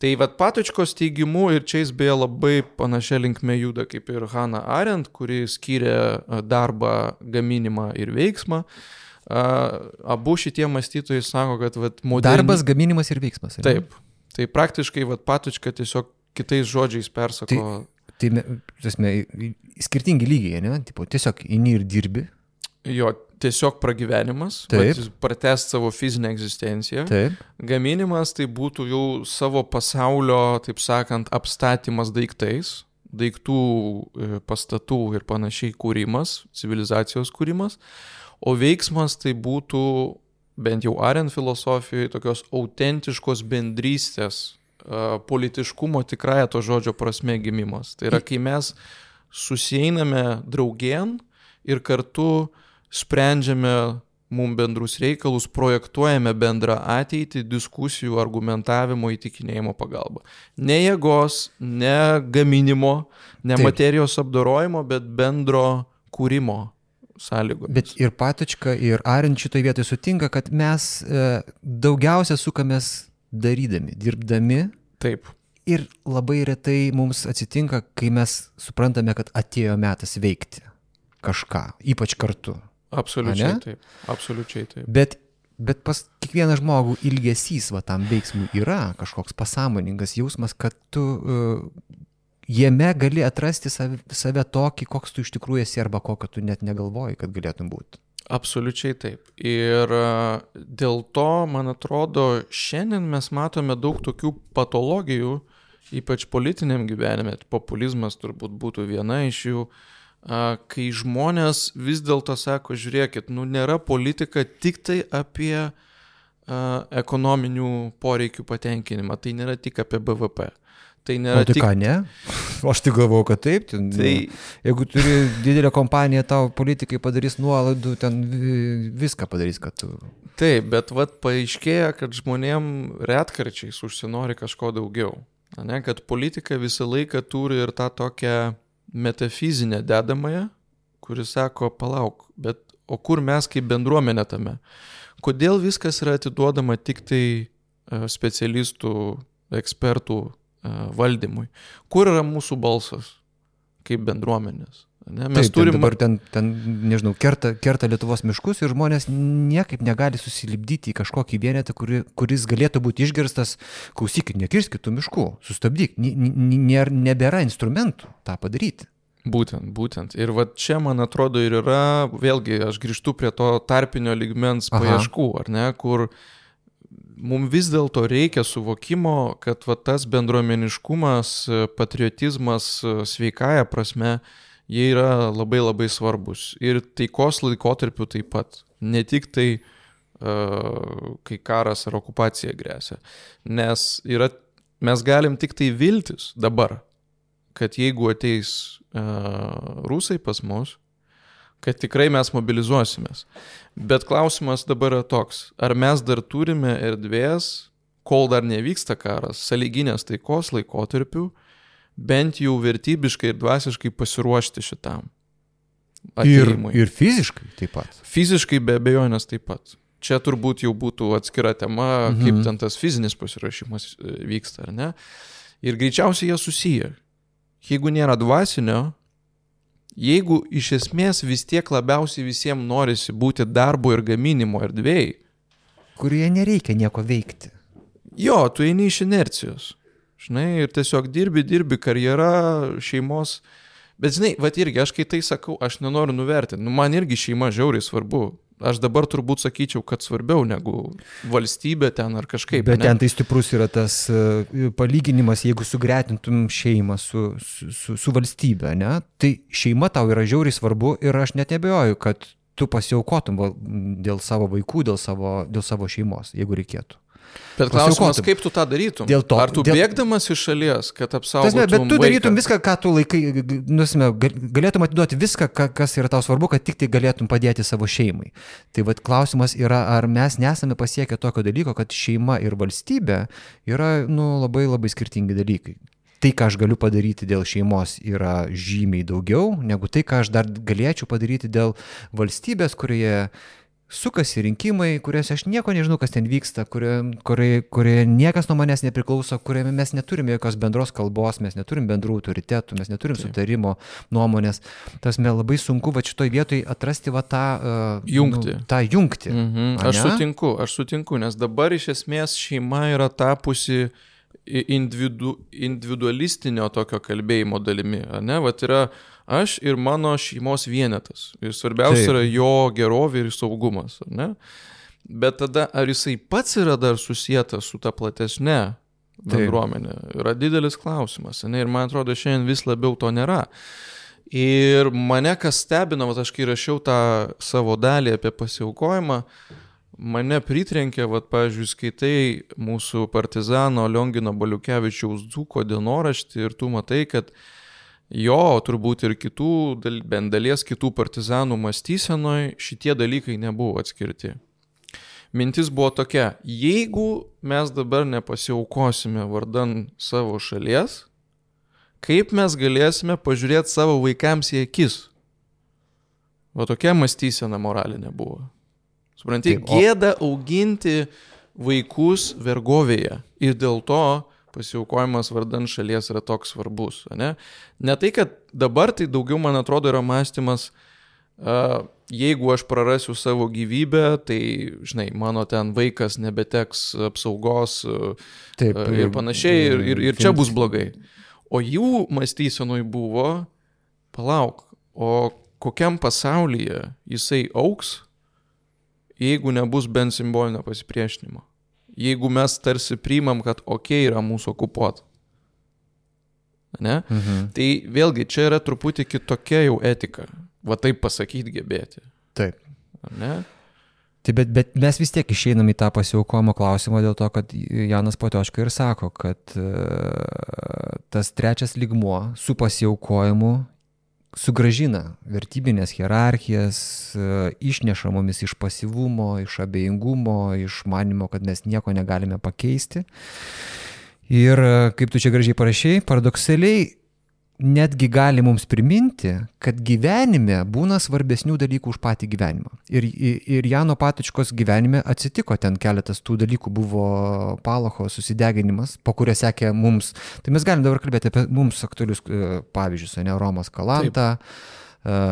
Tai vad patočkos teigimu ir čia jis beje labai panašia linkme juda kaip ir Hanna Arendt, kuri skyrė a, darbą, gaminimą ir veiksmą. Abu šitie mąstytojai sako, kad vat, moderni... Darbas, gaminimas ir veiksmas. ne? Taip. Tai praktiškai vat, patočka tiesiog kitais žodžiais persako. Tai, me- prasme, į- į skirtingi lygiai, ne? Tipo, tiesiog eini ir dirbi. Jo tiesiog pragyvenimas, pratest savo fizinę egzistenciją. Taip. Gaminimas tai būtų jau savo pasaulio, taip sakant, apstatymas daiktais, daiktų, e, pastatų ir panašiai kūrimas, civilizacijos kūrimas. O veiksmas tai būtų, bent jau Arent filosofijoje, tokios autentiškos bendrystės, e, politiškumo tikrąją to žodžio prasme gimimas. Tai yra, kai mes susieiname draugien ir kartu sprendžiame mums bendrus reikalus, projektuojame bendrą ateitį diskusijų, argumentavimo, įtikinėjimo pagalba. Ne jėgos, ne gaminimo, ne Taip. materijos apdorojimo, bet bendro kūrimo sąlygomis. Bet ir Patočka, ir Arint šitoje vietoje sutinka, kad mes e, daugiausia sukamės darydami, dirbdami. Taip, Ir labai retai mums atsitinka, kai mes suprantame, kad atėjo metas veikti kažką, ypač kartu. Absoliučiai Ane? taip. Absoliučiai taip. Bet, bet pas kiekvieną žmogų ilgesys va tam veiksmui yra kažkoks pasąmoningas jausmas, kad tu uh, jame gali atrasti save, save tokį, koks tu iš tikrųjų esi arba kokio tu net negalvoji, kad galėtum būti. Absoliučiai taip. Ir a, dėl to, man atrodo, šiandien mes matome daug tokių patologijų, ypač politiniam gyvenime. Populizmas turbūt būtų viena iš jų, a, kai žmonės vis dėlto sako, žiūrėkit, nu nėra politika tik tai apie a, ekonominių poreikių patenkinimą, tai nėra tik apie BVP. Tai O nėra tai tik... ką, ne? Aš tik galvoju, kad taip. Ten, Tai Jeigu turi didelę kompaniją, tau politikai padarys nuolaidų, ten vi- viską padarys, kad tu... Taip, bet vat paaiškėja, kad žmonėm retkarčiais užsinori kažko daugiau. Ne, kad politika visą laiką turi ir tą tokią metafizinę dedamąją, kuris sako, palauk, bet o kur mes kaip bendruomenė tame? Kodėl viskas yra atiduodama tik tai e, specialistų, ekspertų e, valdymui? Kur yra mūsų balsas kaip bendruomenės? Ne, mes Taip, turim ten dabar ten, ten, nežinau, kerta, kerta Lietuvos miškus ir žmonės niekaip negali susilipdyti į kažkokį vienetą, kuri, kuris galėtų būti išgirstas, klausykit, nekirskit tų miškų, sustabdyk, nebėra instrumentų tą padaryti. Būtent, būtent. Ir va čia, man atrodo, ir yra, vėlgi, aš grįžtu prie to tarpinio ligmens Aha. paieškų, ar ne, kur mums vis dėlto reikia suvokimo, kad va tas bendruomeniškumas, patriotizmas sveikąją prasme, jie yra labai labai svarbus. Ir taikos laikotarpiu taip pat. Ne tik tai, uh, kai karas ar okupacija grėsia. Nes yra, mes galim tik tai viltis dabar, kad jeigu ateis uh, rusai pas mus, kad tikrai mes mobilizuosimės. Bet klausimas dabar yra toks, ar mes dar turime erdvės, kol dar nevyksta karas, saliginės taikos laikotarpių, bent jau vertybiškai ir dvasiškai pasiruošti šitam. Ir, atėjimui. ir fiziškai taip pat. Fiziškai be abejonės taip pat. Čia turbūt jau būtų atskira tema, mhm. kaip ten tas fizinis pasirašymas e, vyksta, ar ne? Ir greičiausiai jie susiję. Jeigu nėra dvasinio, jeigu iš esmės vis tiek labiausiai visiems norisi būti darbo ir gaminimo erdvėjai, kurioje nereikia nieko veikti. Jo, tu eini iš inercijos. Žinai, ir tiesiog dirbi, dirbi karjerą, šeimos. Bet žinai, va irgi, aš kai tai sakau, aš nenoriu nuvertinti. Nu, man irgi šeima žiauriai svarbu. Aš dabar turbūt sakyčiau, kad svarbiau negu valstybė ten ar kažkaip. Bet ne? ten tai stiprus yra tas uh, palyginimas, jeigu sugretintum šeimą su, su, su, su valstybė, ne? Tai šeima tau yra žiauriai svarbu ir aš net nebejoju, kad tu pasiaukotum dėl savo vaikų, dėl savo, dėl savo šeimos, jeigu reikėtų. Bet klausimas, kaip tu tą darytum? Dėl to. Ar tu dėl... bėgdamas iš šalies, kad apsaugotum? Tasme, bet tu vaiką? darytum viską, ką tu laikai, nusime, galėtum atiduoti viską, kas yra tau svarbu, kad tik tai galėtum padėti savo šeimai. Tai vad klausimas yra, ar mes nesame pasiekę tokio dalyko, kad šeima ir valstybė yra nu, labai labai skirtingi dalykai. Tai, ką aš galiu padaryti dėl šeimos, yra žymiai daugiau negu tai, ką aš dar galėčiau padaryti dėl valstybės, kurioje sukasi rinkimai, kuriuose aš nieko nežinau, kas ten vyksta, kurioje kurie, kurie niekas nuo manęs nepriklauso, kuriame mes neturime jokios bendros kalbos, mes neturim bendrų autoritetų, mes neturim Taip. sutarimo, nuomonės. Tas mes labai sunku va šitoj vietoj atrasti va tą uh, jungti. Nu, tą jungti. Mhm. Aš sutinku, aš sutinku, nes dabar iš esmės šeima yra tapusi individu, individualistinio tokio kalbėjimo dalimi. Ne? Vat yra aš ir mano šeimos vienetas. Ir svarbiausia Taip. yra jo gerovė ir saugumas. Ne? Bet tada ar jisai pats yra dar susijęs su ta platesnė bendruomenė, Taip. yra didelis klausimas. Ne? Ir man atrodo, šiandien vis labiau to nėra. Ir mane kas stebina, aš kai rašiau tą savo dalį apie pasiaukojimą, mane pritrenkė, va, pavyzdžiui, skaitai mūsų partizano Liongino Baliukevičiaus dzūko dienoraštį ir tu matai, kad jo, turbūt ir kitų, bent dalies kitų partizanų mąstysenoje šitie dalykai nebuvo atskirti. Mintis buvo tokia, jeigu mes dabar nepasiaukosime vardan savo šalies, kaip mes galėsime pažiūrėti savo vaikams į akis? Va tokia mąstysena moralinė buvo. Supranti, Taip, o... gėda auginti vaikus vergovėje. Ir dėl to pasiaukojimas vardan šalies yra toks svarbus. Ne? ne tai, kad dabar tai daugiau, man atrodo, yra mąstymas, uh, jeigu aš prarasiu savo gyvybę, tai, žinai, mano ten vaikas nebeteks apsaugos uh, Taip, uh, ir panašiai, ir, ir, ir čia bus blogai. O jų mąstysenui buvo, palauk, o kokiam pasaulyje jisai auks, jeigu nebus bent simbolinio pasipriešinimo jeigu mes tarsi priimam, kad ok yra mūsų okupuota. Ne? Mhm. Tai vėlgi čia yra truputį kitokia jau etika. Va taip pasakyti gebėti. Taip. Ne? Tai bet, bet mes vis tiek išeinam į tą pasiaukojimo klausimą dėl to, kad Janas Potioška ir sako, kad uh, tas trečias ligmuo su pasiaukojimu sugražina vertybinės hierarchijas, e, išneša mumis iš pasivumo, iš abejingumo, iš manimo, kad mes nieko negalime pakeisti. Ir e, kaip tu čia gražiai parašiai, paradoksaliai netgi gali mums priminti, kad gyvenime būna svarbesnių dalykų už patį gyvenimą. Ir, ir Jano Patičkos gyvenime atsitiko ten keletas tų dalykų, buvo Palacho susideginimas, po kurio sekė mums, tai mes galim dabar kalbėti apie mums aktualius e, pavyzdžius, ne Romas Kalanta. Taip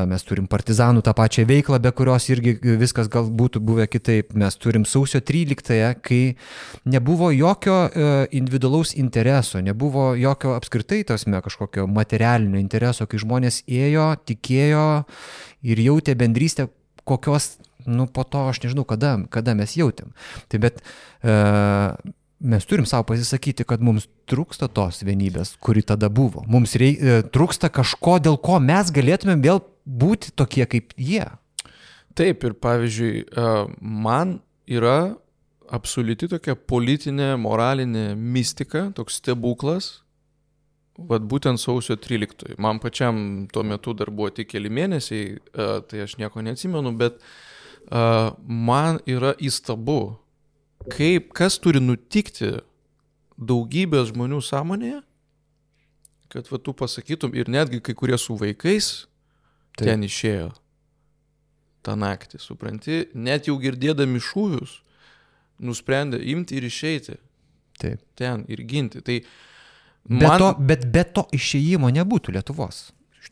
mes turim partizanų tą pačią veiklą, be kurios irgi viskas gal būtų buvę kitaip. Mes turim sausio 13-ąją, kai nebuvo jokio individualaus intereso, nebuvo jokio apskritai tasme kažkokio materialinio intereso, kai žmonės ėjo, tikėjo ir jautė bendrystę, kokios nu, po to aš nežinau, kada, kada mes jautėm. Tai bet e, mes turim savo pasisakyti, kad mums trūksta tos vienybės, kuri tada buvo. Mums reik, e, trūksta kažko, dėl ko mes galėtumėm vėl būti tokie kaip jie. Taip, ir pavyzdžiui, e, man yra absoliuti tokia politinė, moralinė mistika, toks stebuklas, vad būtent sausio 13. Man pačiam tuo metu dar buvo tik keli mėnesiai, e, tai aš nieko neatsimenu, bet man yra įstabu, kaip, kas turi nutikti daugybės žmonių sąmonėje, kad va tu pasakytum ir netgi kai kurie su vaikais Taip. ten išėjo tą naktį, supranti, net jau girdėdami šūvius, nusprendė imti ir išeiti. Taip. Ten ir ginti. Tai man... bet, to, bet be to išėjimo nebūtų Lietuvos.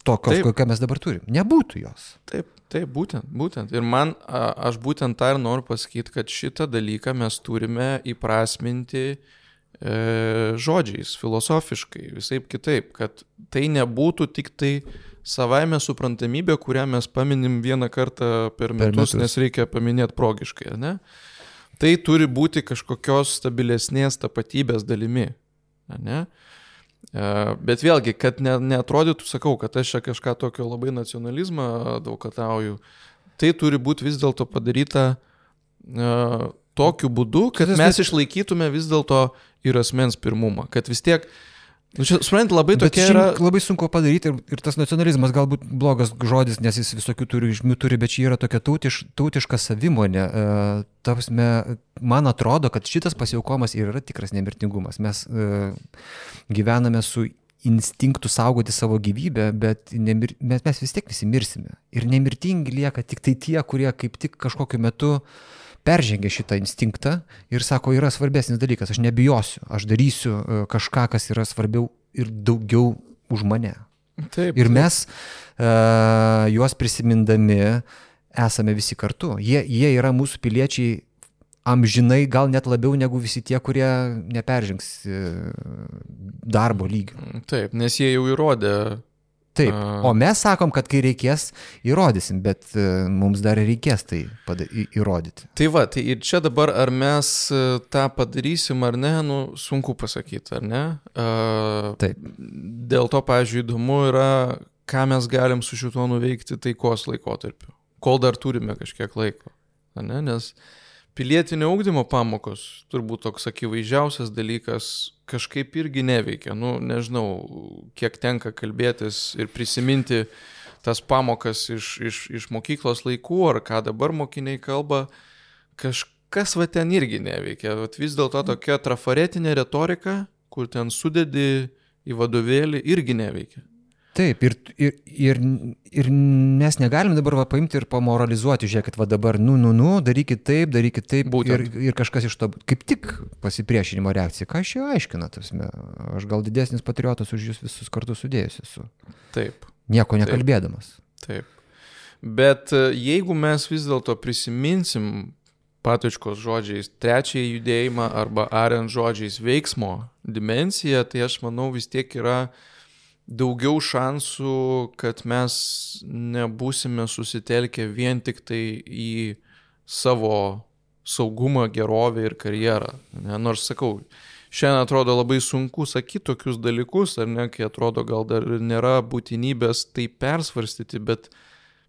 Tokios, kokią mes dabar turim. Nebūtų jos. Taip, Taip, būtent, būtent. Ir man, aš būtent tą ir noriu pasakyti, kad šitą dalyką mes turime įprasminti žodžiais, filosofiškai, visai kitaip, kad tai nebūtų tik tai savaime suprantamybė, kurią mes paminim vieną kartą per metus, per metus. nes reikia paminėti progiškai, ne? Tai turi būti kažkokios stabilesnės tapatybės dalimi, ne? E, bet vėlgi, kad ne, neatrodytų, sakau, kad aš čia kažką tokio labai nacionalizmą advokatauju, tai turi būti vis dėlto padaryta uh, tokiu būdu, kad mes išlaikytume vis dėlto ir asmens pirmumą, kad vis tiek Nu, čia, suprant, labai tokia yra... Labai sunku padaryti ir, ir tas nacionalizmas galbūt blogas žodis, nes jis visokių turi žmių turi, bet čia yra tokia tautiš, tautiška savimonė. Uh, Tavsme, man atrodo, kad šitas pasiaukomas ir yra tikras nemirtingumas. Mes uh, gyvename su instinktų saugoti savo gyvybę, bet nemir, mes, mes vis tiek visi mirsime. Ir nemirtingi lieka tik tai tie, kurie kaip tik kažkokiu metu peržengia šitą instinktą ir sako, yra svarbesnis dalykas, aš nebijosiu, aš darysiu e, kažką, kas yra svarbiau ir daugiau už mane. Taip. Ir mes uh, juos prisimindami esame visi kartu. Jie, jie yra mūsų piliečiai amžinai gal net labiau negu visi tie, kurie neperžengs e, darbo lygio. Taip, nes jie jau įrodė. Taip, o mes sakom, kad kai reikės, įrodysim, bet e, mums dar reikės tai įrodyti. Tai va, tai ir čia dabar ar mes e, tą padarysim ar ne, nu, sunku pasakyti, ar ne? Taip. Dėl to, pavyzdžiui, įdomu yra, ką mes galim su šituo nuveikti taikos laikotarpiu, kol dar turime kažkiek laiko, ar ne? Nes uh, pilietinio ugdymo pamokos, turbūt toks akivaizdžiausias dalykas, kažkaip irgi neveikia. Nu, nežinau, kiek tenka kalbėtis ir prisiminti tas pamokas iš, iš, iš mokyklos laikų, ar ką dabar mokiniai kalba, kažkas va ten irgi neveikia. Vat vis dėlto tokia trafaretinė retorika, kur ten sudedi į vadovėlį, irgi neveikia. Taip, ir, ir, ir, ir mes negalim dabar va, paimti ir pamoralizuoti, žiūrėkit, va dabar, nu, nu, nu, darykit taip, darykit taip, Būtent. ir, ir kažkas iš to, kaip tik pasipriešinimo reakcija, ką aš jau aiškinu, tasme, aš gal didesnis patriotas už jūs visus kartu sudėjus esu. Taip. Nieko nekalbėdamas. Taip. Bet e, jeigu mes vis dėlto prisiminsim patočkos žodžiais trečiąjį judėjimą arba ariant žodžiais veiksmo dimensiją, tai aš manau vis tiek yra uh, daugiau šansų, kad mes nebūsime susitelkę vien tik tai į savo saugumą, gerovę ir karjerą. Ne? Nors sakau, šiandien atrodo labai sunku sakyti tokius dalykus, ar ne, kai atrodo gal dar nėra būtinybės tai persvarstyti, bet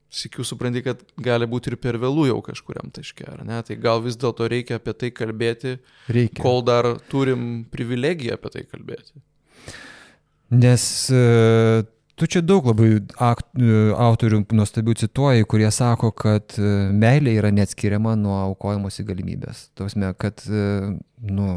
Sikiu supranti, kad gali būti ir per vėlų jau kažkuriam taške, ar ne? Tai gal vis dėlto reikia apie tai kalbėti, reikia. kol dar turim privilegiją apie tai kalbėti. Nes e, tu čia daug labai akt, e, autorių nuostabių cituoji, kurie sako, kad e, meilė yra neatskiriama nuo aukojimosi galimybės. Tausme, kad, nu,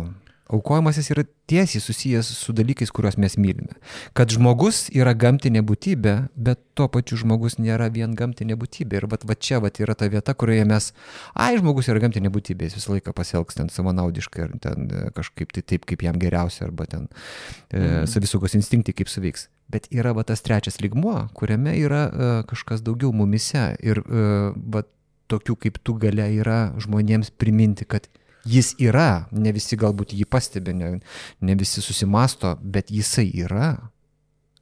aukojimasis yra tiesiai susijęs su dalykais, kuriuos mes mylime. Kad žmogus yra gamtinė būtybė, bet tuo pačiu žmogus nėra vien gamtinė būtybė. Ir va, čia va, yra ta vieta, kurioje mes, ai, žmogus yra gamtinė būtybė, jis visą laiką pasielgs ten savanaudiškai ar ten e, kažkaip tai taip, kaip jam geriausia, arba ten e, mhm. savisaugos instinktai kaip suveiks. Bet yra va tas trečias ligmuo, kuriame yra e, kažkas daugiau mumise. Ir e, va tokių kaip tu gale yra žmonėms priminti, kad Jis yra, ne visi galbūt jį pastebi, ne, ne visi susimasto, bet jisai yra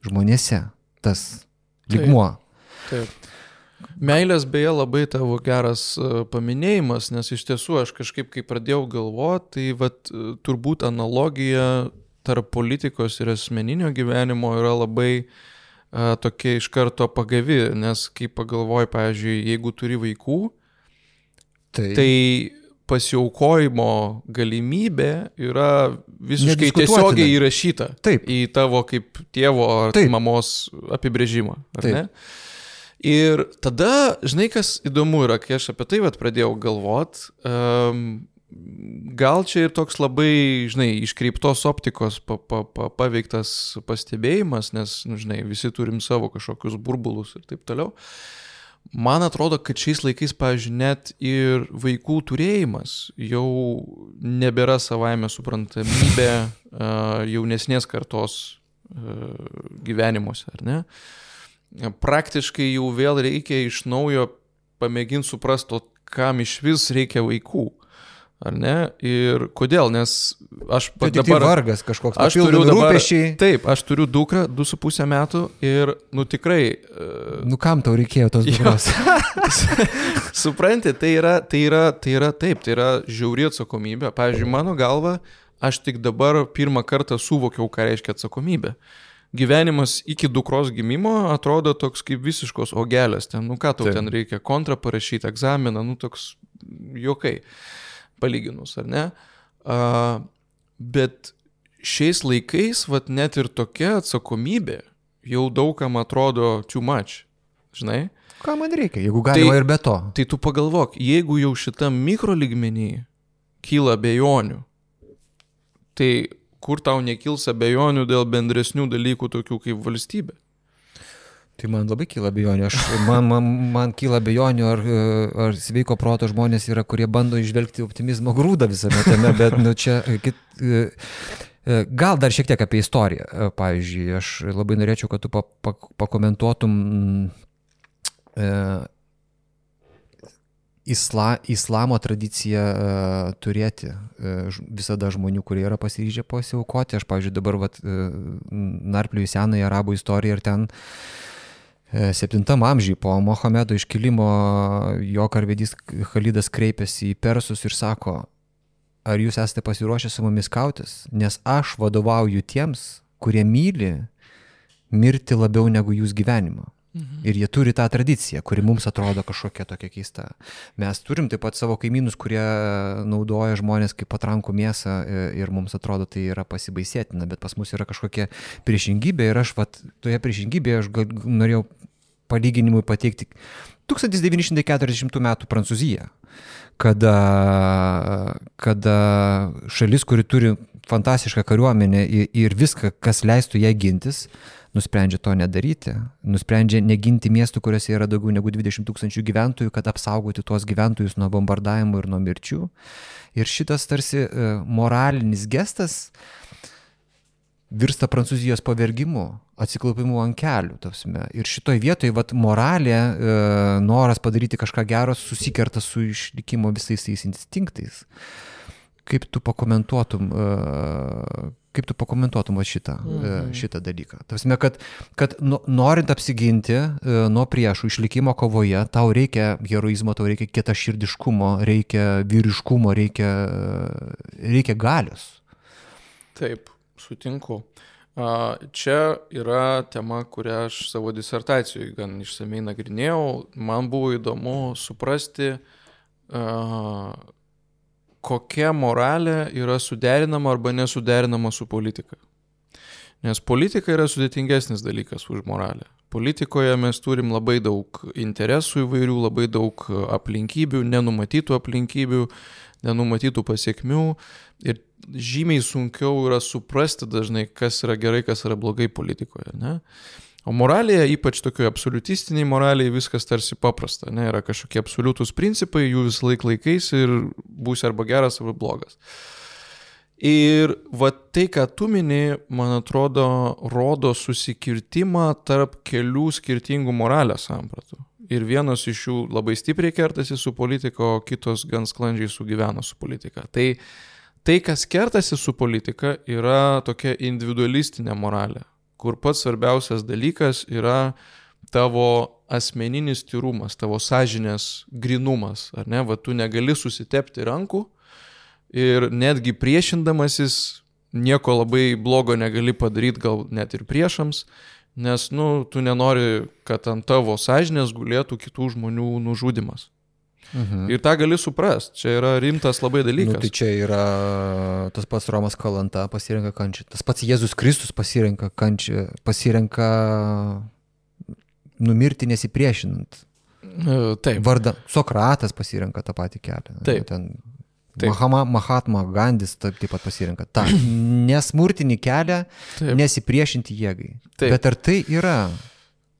žmonėse, tas ligmuo. Taip. taip. Meilės beje labai tavo geras e, paminėjimas, nes iš tiesų aš kažkaip, kai pradėjau galvoti, tai vat, e, turbūt analogija tarp politikos ir asmeninio gyvenimo yra labai a, e, tokia iš karto pagavi, nes kai pagalvoji, pavyzdžiui, jeigu turi vaikų, tai, tai pasiaukojimo galimybė yra visiškai tiesiogiai įrašyta Taip. į tavo kaip tėvo ar Taip. mamos apibrėžimą. Ir tada, žinai, kas įdomu yra, kai aš apie tai vat, pradėjau galvot, um, gal čia ir toks labai, žinai, iškreiptos optikos pa, pa, pa, paveiktas pastebėjimas, nes, nu, žinai, visi turim savo kažkokius burbulus ir taip toliau. Uh, Man atrodo, kad šiais laikais, pavyzdžiui, net ir vaikų turėjimas jau nebėra savaime suprantamybė jaunesnės kartos gyvenimuose, ar ne? Praktiškai jau vėl reikia iš naujo pamėginti suprasti, kam iš vis reikia vaikų. Ar ne? Ir kodėl? Nes aš Tai pat tik tai dabar... vargas kažkoks, Aš turiu dabar... rūpešiai. Taip, aš turiu dukrą, 2,5 metų ir, nu tikrai, e, Nu kam tau reikėjo tos dukros? supranti, tai yra, tai, yra, tai yra taip, tai yra žiauri atsakomybė. Pavyzdžiui, mano galva, aš tik dabar pirmą kartą suvokiau, ką reiškia atsakomybė. Gyvenimas iki dukros gimimo atrodo toks kaip visiškos ogelės. Ten, nu ką tau Taip. ten reikia, kontrą parašyti, egzaminą, nu toks jokai, palyginus, ar ne? Uh, bet šiais laikais, vat net ir tokia atsakomybė jau daugam atrodo too much. Žinai? Ką man reikia, jeigu galima Tai- ir be to. Tai tu pagalvok, jeigu jau šitam mikro lygmenį kyla abejonių, tai kur tau nekils abejonių dėl bendresnių dalykų tokių kaip valstybė? Tai man labai kyla bejonių. Man, man, man kyla bejonių, ar, ar sveiko proto žmonės yra, kurie bando išvelgti optimizmo grūdą visame tame, bet nu, čia kit, e, e, gal dar šiek tiek apie istoriją. E, Pavyzdžiui, aš labai norėčiau, kad tu pa, pa, pakomentuotum e, isla, islamo tradiciją e, turėti e, visada žmonių, kurie yra pasiryžę pasiaukoti. Aš, pavyzdžiui, dabar vat, e, narpliu į senąją arabų istoriją ir ten E, Septintam amžiui po Mohamedo iškilimo jo karvedys Khalidas kreipėsi į persus ir sako, ar jūs esate pasiruošę su mumis kautis, nes aš vadovauju tiems, kurie myli mirti labiau negu jūs gyvenimą. Mhm. Ir jie turi tą tradiciją, kuri mums atrodo kažkokia tokia keista. Mes turim taip pat savo kaimynus, kurie naudoja žmonės kaip patrankų mėsą ir mums atrodo tai yra pasibaisėtina, bet pas mus yra kažkokia priešingybė ir aš vat, toje priešingybėje aš gal, norėjau palyginimui pateikti 1940 m. Prancūziją, kada, kada šalis, kuri turi fantastišką kariuomenę ir viską, kas leistų ją gintis, nusprendžia to nedaryti, nusprendžia neginti miestų, kuriuose yra daugiau negu 20 tūkstančių gyventojų, kad apsaugoti tuos gyventojus nuo bombardavimų ir nuo mirčių. Ir šitas tarsi e, moralinis gestas virsta Prancūzijos pavergimu, atsiklaupimu ant kelių. Tavsime. Ir šitoj vietoje vat, moralė, e, noras padaryti kažką gero susikerta su išlikimo visais tais instinktais. Kaip tu pakomentuotum, e, kaip tu pakomentuotum šitą, mhm. šitą dalyką? Tavsime, kad, kad no- norint apsiginti e, nuo priešų išlikimo kovoje, tau reikia heroizmo, tau reikia kietaširdiškumo, reikia vyriškumo, reikia, reikia galios. Taip, sutinku. A, Čia yra tema, kurią aš savo disertacijoje gan išsamei nagrinėjau. Man buvo įdomu suprasti, a, kokia moralė yra suderinama arba nesuderinama su politika. Nes politika yra sudėtingesnis dalykas už moralę. Politikoje mes turim labai daug interesų įvairių, labai daug aplinkybių, nenumatytų aplinkybių, nenumatytų pasiekmių ir žymiai sunkiau yra suprasti dažnai, kas yra gerai, kas yra blogai politikoje. Ne? O moralėje, ypač tokioje absoliutistiniai moralėje, viskas tarsi paprasta. Ne? Yra kažkokie absoliutus principai, jų visą laiką laikais ir būsi arba geras, arba blogas. Ir va tai, ką tu mini, man atrodo, rodo susikirtimą tarp kelių skirtingų moralės sampratų. Ir vienas iš jų labai stipriai kertasi su politika, o kitos gan sklandžiai sugyvena su politika. Tai tai, kas kertasi su politika, yra tokia individualistinė moralė, kur pats svarbiausias dalykas yra tavo asmeninis tyrumas, tavo sąžinės grinumas, ar ne, va tu negali susitepti rankų ir netgi priešindamasis nieko labai blogo negali padaryti, gal net ir priešams, nes, nu, tu nenori, kad ant tavo sąžinės gulėtų kitų žmonių nužudimas. Mhm. Ir tą gali suprast, čia yra rimtas labai Nu, dalykas. tai čia yra tas pats Romas Kalanta pasirenka kančią, tas pats Jėzus Kristus pasirenka kančią, pasirenka numirti nesipriešinant. E, Taip. Varda, Sokratas pasirenka tą patį kelią. Taip. Ten Taip. Mahama, Mahatma Gandis taip, taip pat pasirenka tą nesmurtinį kelią, Taip. nesipriešinti jėgai. Taip. Bet ar tai yra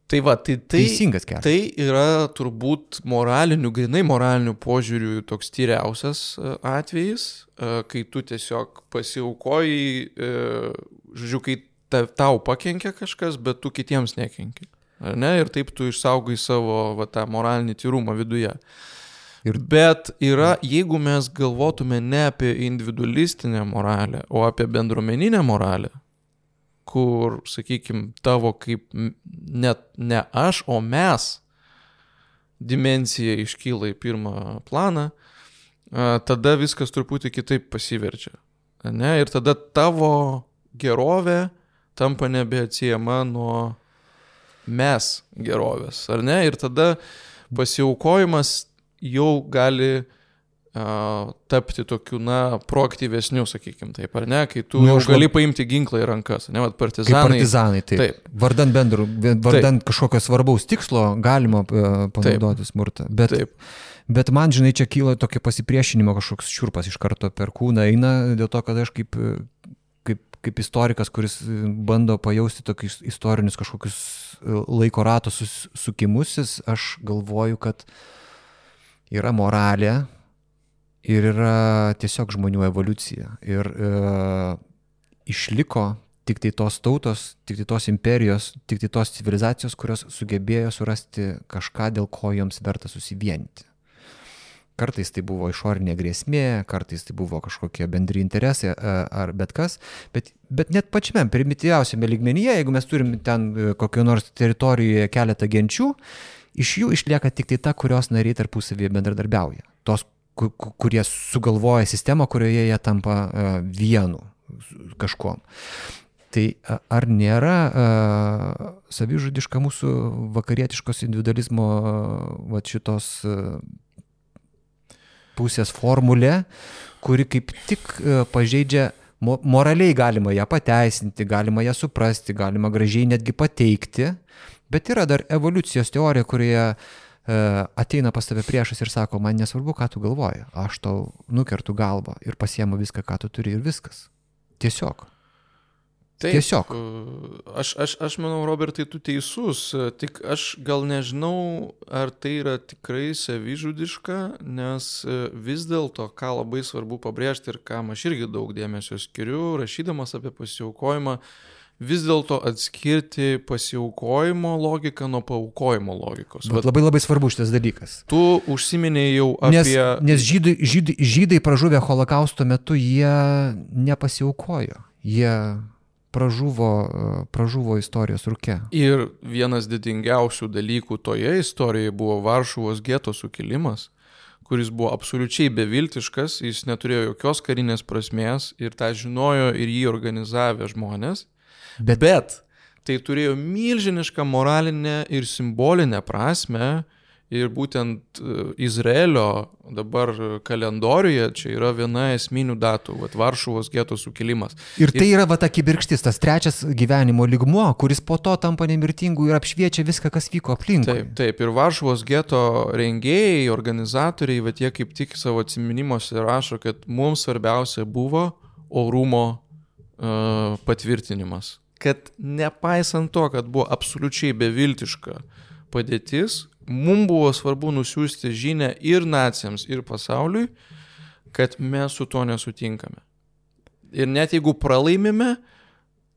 Tai va, tai, tai, teisingas kelias? tai yra turbūt moralinių, grinai moralinių požiūrių toks tyriausias e, atvejis, e, kai tu tiesiog pasiaukoji, e, žodžiu, kai ta, tau pakenkia kažkas, bet tu kitiems nekenki. Ar ne? Ir taip tu išsaugai savo va, tą moralinį tyrumą viduje. Ir... Bet yra, jeigu mes galvotume ne apie individualistinę moralę, o apie bendruomeninę moralę, kur, sakykime, tavo kaip net ne aš, o mes dimencija iškyla į pirmą planą, tada viskas truputį kitaip pasiverčia. Ne? Ir tada tavo gerovė tampa nebeatsiejama nuo mes gerovės, ar ne? Ir tada pasiaukojimas jau gali tapti tokiu, na, proaktyvesniu, sakykime taip, ar ne, kai tu nu, jau gali paimti ginklą į rankas, ne, vat partizanai. Partizanai, taip. taip. Vardant bendrų, vardant taip. kažkokio svarbaus tikslo galima uh, panaudoti taip. smurtą. Bet, taip. Bet man, žinai, čia kyla tokia pasipriešinimo kažkoks šiurpas iš karto per kūną eina, dėl to, kad aš kaip, kaip, kaip istorikas, kuris bando pajausti tokius istorinius kažkokius laiko rato sukimusis, aš galvoju, kad yra moralė ir yra tiesiog žmonių evoliucija. Ir e, išliko tik tai tos tautos, tik tai tos imperijos, tik tai tos civilizacijos, kurios sugebėjo surasti kažką, dėl ko joms verta susivienyti. Kartais tai buvo išorinė grėsmė, kartais tai buvo kažkokie bendri interesai e, ar bet kas, bet, bet net pačiame primityviausiame lygmenyje, jeigu mes turim ten e, kokio nors teritorijoje keletą genčių, Iš jų išlieka tik tai ta, kurios nariai tarpusavėje bendradarbiauja. Tos, kurie sugalvoja sistemą, kurioje jie tampa uh, vienu kažkuom. Tai ar nėra uh, savižudiška mūsų vakarietiškos individualizmo uh, šitos uh, pusės formulė, kuri kaip tik uh, pažeidžia moraliai galima ją pateisinti, galima ją suprasti, galima gražiai netgi pateikti, Bet yra dar evoliucijos teorija, kurioje e, ateina pas tave priešas ir sako, man nesvarbu, ką tu galvoji, aš tau nukertu galvą ir pasiemu viską, ką tu turi ir viskas. Tiesiog. Taip, Tiesiog. E, aš, aš, aš manau, Robertai, tu teisus, tik aš gal nežinau, ar tai yra tikrai savižudiška, nes e, vis dėlto, ką labai svarbu pabrėžti ir kam aš irgi daug dėmesio skiriu, rašydamas apie pasiaukojimą, uh, vis dėlto atskirti pasiaukojimo logiką nuo paukojimo logikos. Bet labai labai svarbu šitas dalykas. Tu užsiminėjai jau apie... Nes, nes žydai, žydai, žydai pražuvę holokausto metu jie nepasiaukojo. Jie pražuvo, pražuvo istorijos rūke. Ir vienas didingiausių dalykų toje istorijoje buvo Varšuvos geto sukilimas kuris buvo absoliučiai beviltiškas, jis neturėjo jokios karinės prasmės ir tą žinojo ir jį organizavę žmonės. Bet, Bet tai turėjo milžinišką moralinę ir simbolinę prasme. Ir būtent e, Izraelio dabar kalendoriuje čia yra viena esminių datų, vat, Varšuvos geto sukilimas. Ir tai yra va ta kibirkštis, tas trečias gyvenimo ligmuo, kuris po to tampa nemirtingu ir apšviečia viską, kas vyko aplinkui. Taip, taip, ir Varšuvos geto rengėjai, organizatoriai, va jie kaip tik savo atminimuose rašo, kad mums svarbiausia buvo orumo uh, patvirtinimas kad nepaisant to, kad buvo absoliučiai beviltiška padėtis, mums buvo svarbu nusiųsti žinę ir nacijams, ir pasauliui, kad mes su to nesutinkame. Ir net jeigu pralaimime,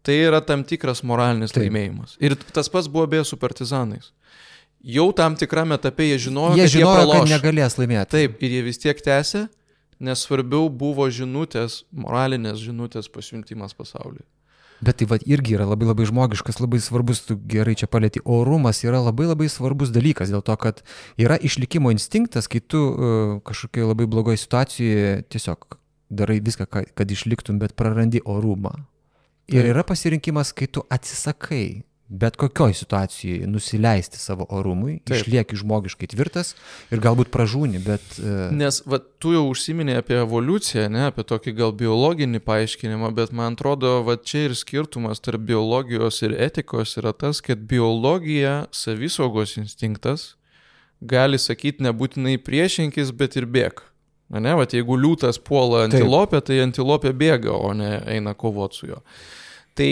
tai yra tam tikras moralinis Taip. laimėjimas. Ir tas pats buvo beje su partizanais. Jau tam tikrame etape jie žinojo, jie kad žinojo, jie praloš. kad negalės laimėti. Taip, ir jie vis tiek tęsė, nes svarbiau buvo žinutės, moralinės žinutės pasiuntimas pasauliui. Bet tai va irgi yra labai labai žmogiškas, labai svarbus, tu gerai čia palėti, orumas yra labai labai svarbus dalykas, dėl to, kad yra išlikimo instinktas, kai tu uh, kažkokioje labai blogoje situacijoje tiesiog darai viską, kad išliktum, bet prarandi orumą. Ir yra pasirinkimas, kai tu atsisakai bet kokioj situacijai nusileisti savo orumui, Taip. išlieki žmogiškai tvirtas ir galbūt pražūni, bet... Uh... Nes va, tu jau užsiminė apie evoliuciją, ne, apie tokį gal biologinį paaiškinimą, bet man atrodo, va čia ir skirtumas tarp biologijos ir etikos yra tas, kad biologija, savisaugos instinktas, gali sakyti nebūtinai priešinkis, bet ir bėg. Ne, va jeigu liūtas puola antilopę, Taip. tai antilopė bėga, o ne eina kovoti su juo. Tai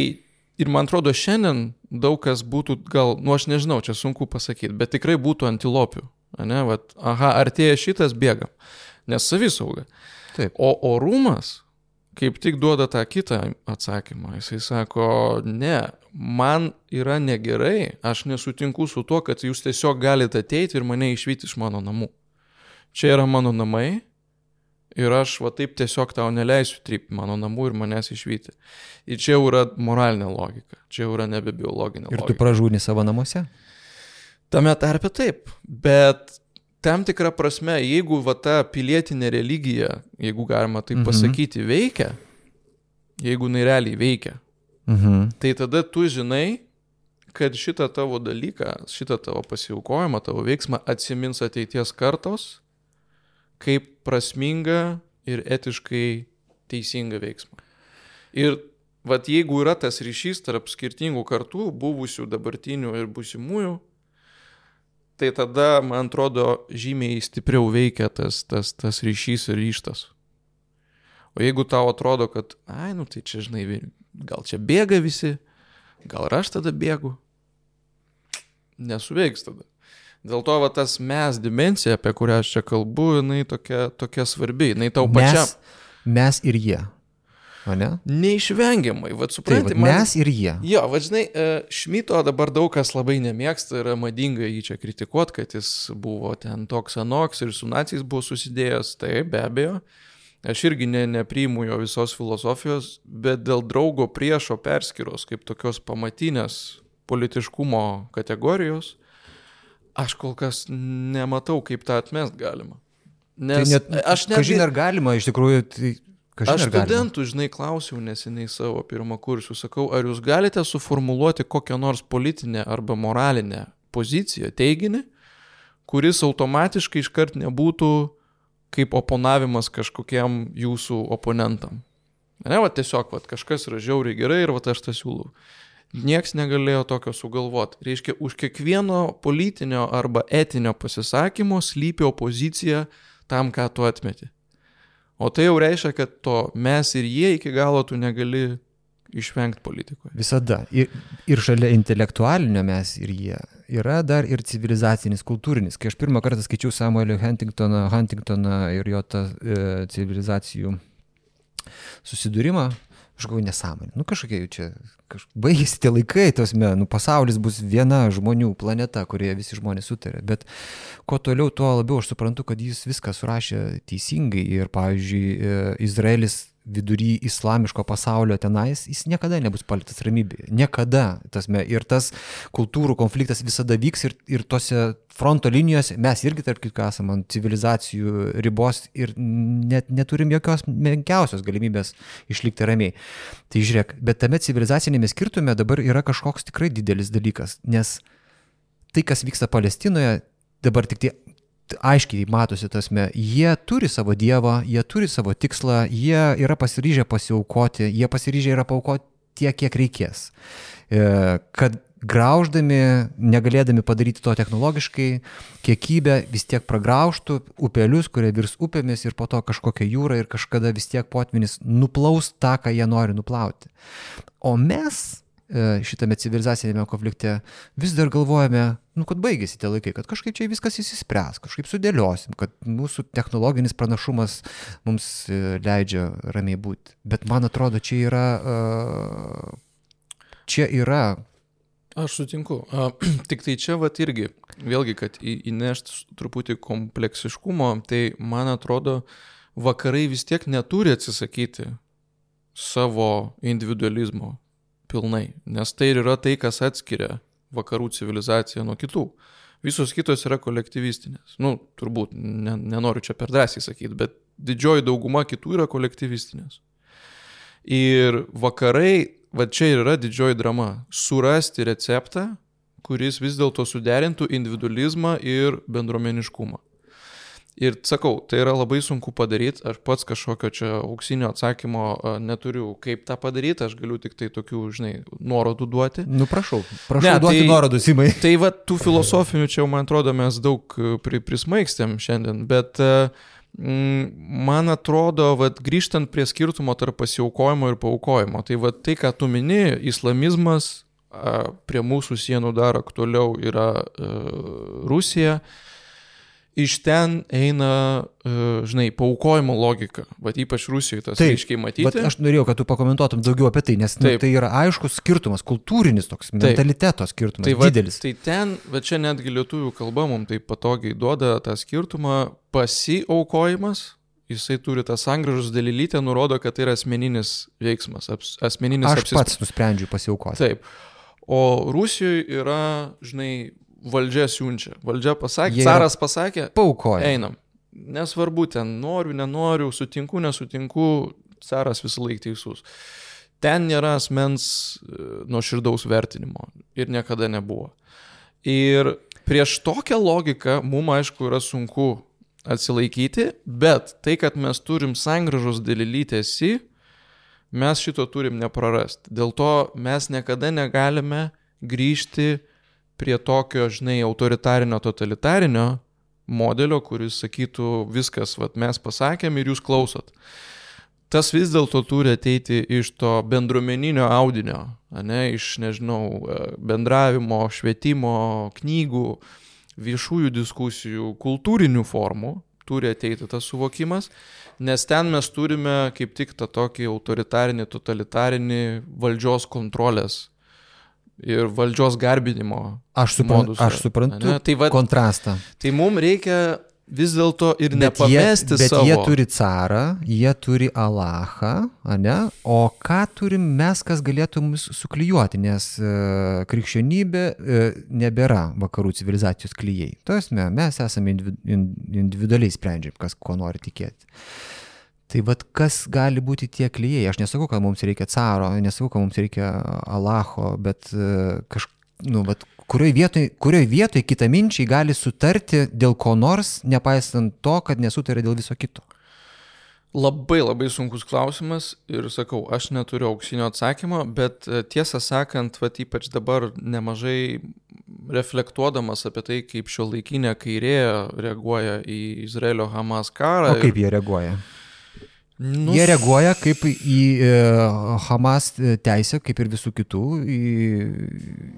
Ir man atrodo, šiandien daug kas būtų, gal, nu aš nežinau, čia sunku pasakyti, bet tikrai būtų antilopių. Ne, vat, aha, artėja šitas, bėgam. Nes savisauga. Taip. O orumas kaip tik duoda tą kitą atsakymą. Jisai sako, ne, man yra negerai, aš nesutinku su tuo, kad jūs tiesiog galite ateiti ir mane išvykti iš mano namų. čia yra mano namai ir aš va taip tiesiog tau neleisiu trypti mano namų ir manęs išvykti. Ir čia jau yra moralinė logika, čia jau yra nebe biologinė Ir logika. tu pražūni savo namuose? Tame tarpe taip, bet tam tikrą prasme, jeigu va ta pilietinė religija, jeigu galima Mhm. pasakyti, veikia, jeigu jinai realiai veikia, Mhm. tai tada tu žinai, kad šitą tavo dalyką, šitą tavo pasiaukojimą, tavo veiksmą atsimins ateities kartos kaip prasmingą ir etiškai teisingą veiksmą. Ir vat jeigu yra tas ryšys tarp skirtingų kartų, buvusių, dabartinių ir būsimųjų, tai tada, man atrodo, žymiai stipriau veikia tas, tas, tas ryšys ir ryštas. O jeigu tau atrodo, kad, ai, nu tai čia, žinai, gal čia bėga visi, gal aš tada bėgu, nesuveiks tada. Dėl to va tas mes dimensija, apie kurią aš čia kalbu, jinai tokia, tokia svarbi, jinai tau pačiam. Mes, mes ir jie. O ne? Neišvengiamai, va Taip, supranti, vat mes ir jie. Jo, vadžinai, Šmito dabar daug kas labai nemėgsta, yra madinga jį čia kritikuoti, kad jis buvo ten toks anoks ir su nacijais buvo susidėjęs, tai be abejo. Aš irgi ne, nepriimu jo visos filosofijos, bet dėl draugo priešo perskiros kaip tokios pamatinės politiškumo kategorijos, aš kol kas nematau, kaip tą atmest galima. Nes Tai net, aš net... Kažin ar galima, iš tikrųjų, tai kažin Aš studentų, žinai, klausiau neseniai savo pirmą kursų, sakau, ar jūs galite suformuluoti kokią nors politinę arba moralinę poziciją, teiginį, kuris automatiškai iškart nebūtų kaip oponavimas kažkokiem jūsų oponentam. Ne, va tiesiog, va, kažkas yra žiauriai gerai ir va aš tą siūlau. Niekas negalėjo tokio sugalvoti. Reiškia, už kiekvieno politinio arba etinio pasisakymo slypi opozicija tam, ką tu atmeti. O tai jau reiškia, kad to mes ir jie iki galo tu negali išvengti politikoje. Visada. Ir, ir šalia intelektualinio mes ir jie yra dar ir civilizacinis, kultūrinis. Kai aš pirmą kartą skaičiau Samuelio Huntingtoną, Huntingtoną ir jo tą e, civilizacijų susidūrimą, aš galvoju nesąmonė. Nu kažkokie jau čia, kaž... baigėsi tie laikai, tos nu pasaulis bus viena žmonių planeta, kurioje visi žmonės sutarė. Bet kuo toliau, tuo labiau aš suprantu, kad jis viską surašė teisingai ir, pavyzdžiui, e, Izraelis vidury islamiško pasaulio tenais, jis niekada nebus paliktas ramybėje. Niekada. Tasme, ir tas kultūrų konfliktas visada vyks ir, ir tose fronto linijose mes irgi, tarp kitko, esame ant civilizacijų ribos ir net neturim jokios menkiausios galimybės išlikti ramiai. Tai žiūrėk, bet tame civilizacinėme skirtume dabar yra kažkoks tikrai didelis dalykas, nes tai, kas vyksta Palestinoje, dabar tik tai aiškiai matosi tasme, jie turi savo dievą, jie turi savo tikslą, jie yra pasiryžę pasiaukoti, jie pasiryžę yra paukoti tiek, kiek reikės. E, kad grauždami, negalėdami padaryti to technologiškai, kiekybę vis tiek pragraužtų upelius, kurie virs upėmis ir po to kažkokia jūra ir kažkada vis tiek potvinis nuplaus tą, ką jie nori nuplauti. O mes šitame civilizacinėme konflikte vis dar galvojame, nu, kad baigėsi tie laikai, kad kažkaip čia viskas įsispręs, kažkaip sudėliosim, kad mūsų technologinis pranašumas mums e, leidžia ramiai būti. Bet man atrodo, čia yra, uh, čia yra Aš sutinku. A, tik tai čia vat irgi, vėlgi, kad į, įnešt truputį kompleksiškumo, tai man atrodo, vakarai vis tiek neturi atsisakyti savo individualizmo pilnai, nes tai ir yra tai, kas atskiria vakarų civilizaciją nuo kitų. Visos kitos yra kolektyvistinės. Nu, turbūt, ne, nenoriu čia per drąsiai sakyti, bet didžioji dauguma kitų yra kolektyvistinės. Ir vakarai, va čia ir yra didžioji drama - surasti receptą, kuris vis dėlto suderintų individualizmą ir bendruomeniškumą. Ir sakau, tai yra labai sunku padaryti, aš pats kažkokio čia auksinio atsakymo a, neturiu, kaip tą padaryti, aš galiu tik tai tokių, žinai, nuorodų duoti. Nu, prašau, prašau Ne, duoti tai- nuorodus įmai. Tai va, tų filosofinių čia, man atrodo, mes daug e, pri, prismaigstėm šiandien, bet e, mm, man atrodo, va, grįžtant prie skirtumo tarp pasiaukojimo ir paukojimo, tai va, tai, ką tu mini, islamizmas a, prie mūsų sienų dar aktualiau yra a, Rusija. Iš ten eina, uh, žinai, paukojimo logika. Vat ypač Rusijoje tas Taip, aiškiai matyti. Bet aš norėjau, kad tu pakomentuotum daugiau apie tai, nes nu, Taip. tai yra aiškus skirtumas, kultūrinis toks, mentaliteto skirtumas, Tai, tai va, didelis. tai ten, bet čia netgi lietuvių kalba mums taip patogiai duoda tą skirtumą, pasiaukojimas, jisai turi tą sangražus dalylytę, nurodo, kad tai yra asmeninis veiksmas, aps, asmeninis Aš apsis- pats nusprendžiu pasiaukoti. Taip. O Rusijoje yra, žinai, valdžia siunčia. Valdžia pasakė, Jie- caras pasakė, Paukoja. einam. Nesvarbu, ten noriu, nenoriu, sutinku, nesutinku, caras visą laiką teisus. Ten nėra asmens e, nuoširdaus vertinimo ir niekada nebuvo. Ir prieš tokią logiką mums aišku yra sunku atsilaikyti, bet tai, kad mes turim sangražos dalylytėsi, mes šito turim neprarasti. Dėl to mes niekada negalime grįžti prie tokio, žinai, autoritarinio, totalitarinio modelio, kuris sakytų viskas, vat, mes pasakėm ir jūs klausot. Tas vis dėlto turi ateiti iš to bendruomeninio audinio, ne, iš, nežinau, e, bendravimo, švietimo, knygų, viešųjų diskusijų, kultūrinių formų turi ateiti tas suvokimas, nes ten mes turime kaip tik tą tokį autoritarinį, totalitarinį valdžios kontrolės ir valdžios garbinimo. Aš, supran, modusą, aš suprantu ane? Tai va- kontrastą. Tai mums reikia vis dėlto ir Bet jie, nepamesti bet savo. jie turi carą, jie turi Alachą, ne? o ką turim mes, kas galėtų mus suklyjuoti, nes e, krikščionybė e, nebėra vakarų civilizacijos klyjei. Tuosme, mes esame individu, in- individualiai sprendžiam, kas ko nori tikėti. Tai vad kas gali būti tie klyjei? Aš nesakau, kad mums reikia caro, nesakau, kad mums reikia Alacho, bet kažkaip, nu, vat, kurioj vietoj, kurioj vietoj kitaminčiai gali sutarti dėl ko nors, nepaisant to, kad nesutarė dėl viso kito. Labai labai sunkus klausimas ir sakau, aš neturiu auksinio atsakymo, bet e, tiesą sakant, va ypač dabar nemažai reflektuodamas apie tai, kaip šio laikinė kairė reaguoja į Izraelio Hamas karą. O kaip jie reaguoja? Nu, Jie reaguoja kaip į e, Hamas teisę, kaip ir visų kitų, į,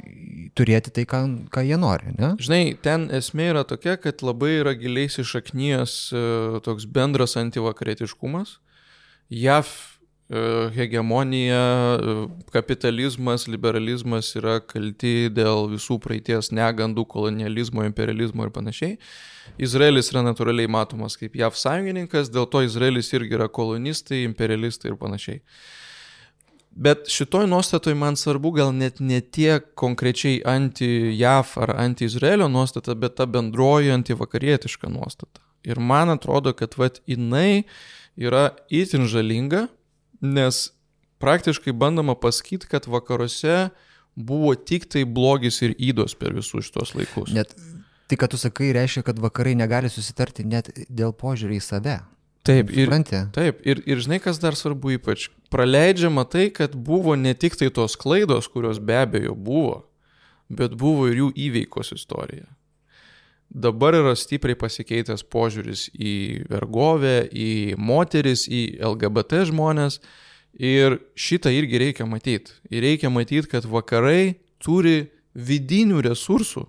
į turėti tai, ką, ką jie nori. Ne? Žinai, ten esmė yra tokia, kad labai yra giliai įsišaknyjęs e, toks bendras antivakarietiškumas. JAV e, hegemonija, kapitalizmas, liberalizmas yra kalti dėl visų praeities negandų, kolonializmo, imperializmo ir panašiai. Izraelis yra natūraliai matomas kaip JAV sąjungininkas, dėl to Izraelis irgi yra kolonistai, imperialistai ir panašiai. Bet šitoj nuostatoj man svarbu gal net ne tiek konkrečiai anti-JAV ar anti-Izraelio nuostata, bet ta bendroji antivakarietiška nuostata. Ir man atrodo, kad vat jinai yra itin žalinga, nes praktiškai bandoma pasakyti, kad vakaruose buvo tik tai blogis ir įdos per visus šitos laikus. Net tai, kad tu sakai, reiškia, kad vakarai negali susitarti net dėl požiūrį į save. Taip, ir, Supranti? taip ir, ir žinai, kas dar svarbu ypač, praleidžiama tai, kad buvo ne tik tai tos klaidos, kurios be abejo buvo, bet buvo ir jų įveikos istorija. Dabar yra stipriai pasikeitęs požiūris į vergovę, į moteris, į LGBT žmonės ir šitą irgi reikia matyti. Ir reikia matyti, kad vakarai turi vidinių resursų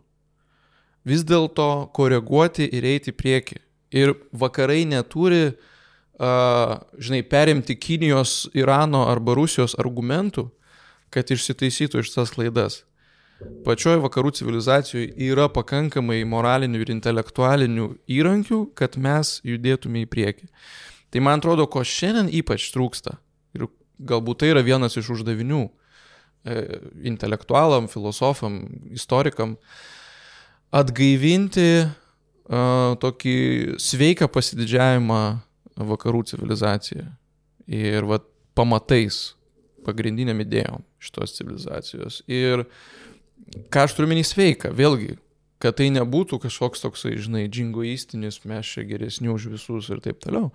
vis dėlto koreguoti ir eiti į priekį. Ir vakarai neturi, uh, žinai, perimti Kinijos, Irano arba Rusijos argumentų, kad išsitaisytų iš tas klaidas. Pačioje vakarų civilizacijoje yra pakankamai moralinių ir intelektualinių įrankių, kad mes judėtume į priekį. Tai man atrodo, ko šiandien ypač trūksta. Ir galbūt tai yra vienas iš uždavinių e, intelektualam, filosofam, istorikam atgaivinti uh, tokį sveiką pasididžiavimą vakarų civilizaciją. Ir vat, pamatais, pagrindiniam idėjom šitos civilizacijos. Ir ką aš turiu menį sveiką, vėlgi, kad tai nebūtų kažkoks toksai, žinai, džingoistinis, mes čia geresni už visus ir taip toliau.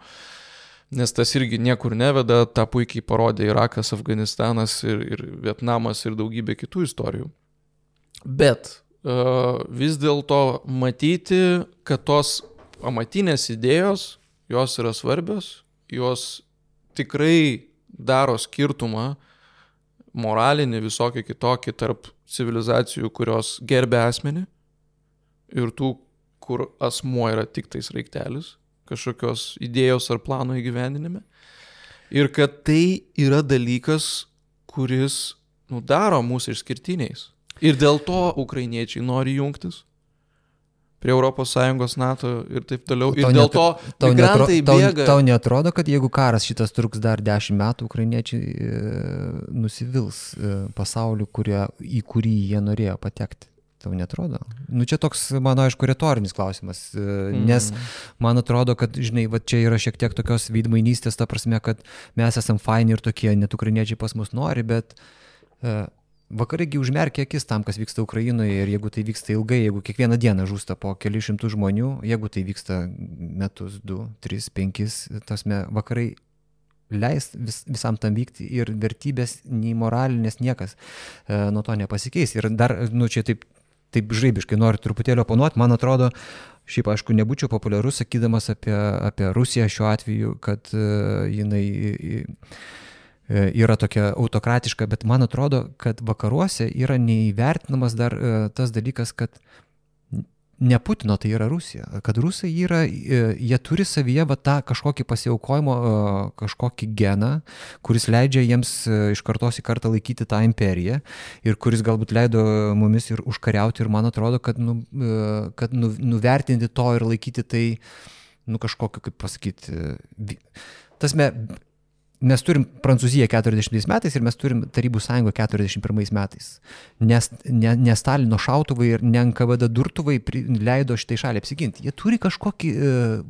Nes tas irgi niekur neveda, tą puikiai parodė Irakas, Afganistanas ir, ir Vietnamas ir daugybė kitų istorijų. Bet uh, vis dėlto matyti, kad tos pamatinės idėjos, jos yra svarbios, jos tikrai daro skirtumą moralinį visokį kitokį tarp civilizacijų, kurios gerbė asmenį ir tų, kur asmuo yra tik tais raiktelis kažkokios idėjos ar plano įgyvendinime. Ir kad tai yra dalykas, kuris nu, daro mūsų išskirtiniais. Ir dėl to ukrainiečiai nori jungtis prie ES, NATO ir taip toliau. Ir Tau dėl to Tau, migrantai netro, tau, bėga. tau netrodo, kad jeigu karas šitas truks dar dešimt metų, ukrainiečiai e, nusivils e, pasauliu, kurie, į kurį jie norėjo patekti? Tau netrodo? Nu čia toks, mano aišku, retorinis klausimas, e, nes Mm. man atrodo, kad, žinai, va čia yra šiek tiek tokios veidmainystės, ta prasme, kad mes esam faini ir tokie, net ukrainiečiai pas mus nori, bet e, Vakaraigi užmerkia akis tam, kas vyksta Ukrainoje ir jeigu tai vyksta ilgai, jeigu kiekvieną dieną žūsta po keli šimtų žmonių, jeigu tai vyksta metus, du, tris, penkis, tasme vakarai leis vis, visam tam vykti ir vertybės, nei moralinės niekas e, nuo to nepasikeis. Ir dar, nu čia taip, taip žaibiškai noriu truputėlį oponuoti, man atrodo, šiaip aišku, nebūčiau populiarus sakydamas apie, apie Rusiją šiuo atveju, kad uh, jinai e, yra tokia autokratiška, bet man atrodo, kad vakaruose yra neįvertinamas dar e, tas dalykas, kad ne Putino tai yra Rusija, kad rusai yra, e, jie turi savyje va tą kažkokį pasiaukojimo, e, kažkokį geną, kuris leidžia jiems e, iš kartos į kartą laikyti tą imperiją ir kuris galbūt leido mumis ir užkariauti ir man atrodo, kad, nu, e, kad nu, nuvertinti to ir laikyti tai, nu kažkokiu, kaip pasakyti, tasme, mes turim Prancūziją 40 metais ir mes turim Tarybų sąjungą 41 metais. Nes ne, ne Stalino šautuvai ir ne NKVD durtuvai pri- leido šitai šaliai apsiginti. Jie turi kažkokį uh,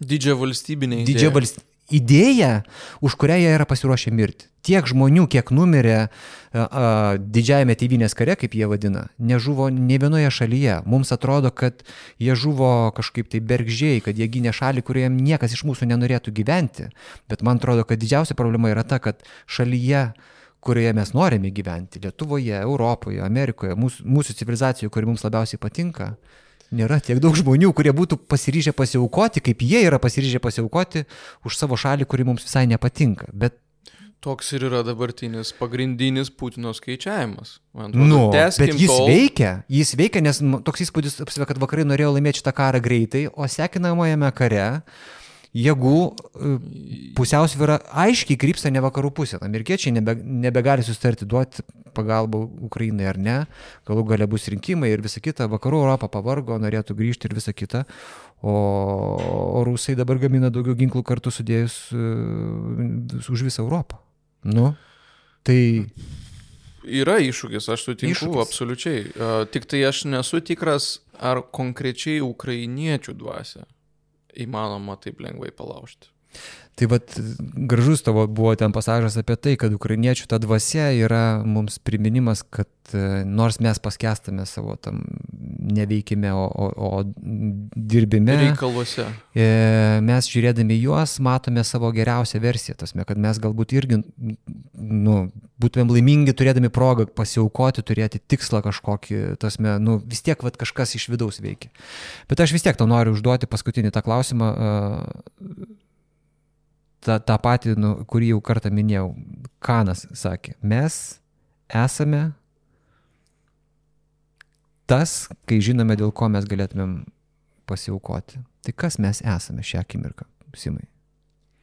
Didžią valstybinę idėją. didžią valstybę. Idėja, už kurią jie yra pasiruošę mirti. Tiek žmonių, kiek numirė a, a, didžiajame tėvynės kare, kaip jie vadina, nežuvo ne vienoje šalyje. Mums atrodo, kad jie žuvo kažkaip tai bergžiai, kad jie gynė šalį, kurioje niekas iš mūsų nenorėtų gyventi. Bet man atrodo, kad didžiausia problema yra ta, kad šalyje, kurioje mes norime gyventi, Lietuvoje, Europoje, Amerikoje, mūsų, mūsų civilizacijoje, kuri mums labiausiai patinka, nėra tiek daug žmonių, kurie būtų pasiryžę pasiaukoti, kaip jie yra pasiryžę pasiaukoti už savo šalį, kuri mums visai nepatinka. Bet, Toks ir yra dabartinis pagrindinis Putino skaičiavimas. Man atrodo, nu, bet jis tol, veikia, jis veikia, nes toks įspūdis, apsivė, kad vakarai norėjo laimėti šitą karą greitai, o sekinamojame kare jėgų e, pusiausvyrą aiškiai krypsta ne vakarų pusė. Amerikiečiai nebe, nebegali sustarti duoti pagalbą Ukrainai ar ne, galų gale bus rinkimai ir visa kita, vakarų Europą pavargo, norėtų grįžti ir visa kita, o, o rusai dabar gamina daugiau ginklų kartu sudėjus e, už visą Europą. Nu, tai Yra iššūkis, aš sutinku, iššūkis. absoliučiai. Uh, tik tai aš nesu tikras, ar konkrečiai ukrainiečių dvasia įmanoma taip lengvai palaužti. Tai vad gražus tavo buvo ten pasažas apie tai, kad ukrainiečių ta dvasia yra mums priminimas, kad e, nors mes paskestame savo tam neveikime, o, o, o dirbime, Reikaluose. e, mes žiūrėdami juos matome savo geriausią versiją, tasme, kad mes galbūt irgi nu, būtumėm laimingi turėdami progą pasiaukoti, turėti tikslą kažkokį, tasme, nu, vis tiek vat, kažkas iš vidaus veikia. Bet aš vis tiek tau noriu užduoti paskutinį tą klausimą. e, tą, tą patį, nu, kurį jau kartą minėjau, Kanas sakė, mes esame tas, kai žinome, dėl ko mes galėtumėm pasiaukoti. Tai kas mes esame šią akimirką, Simai?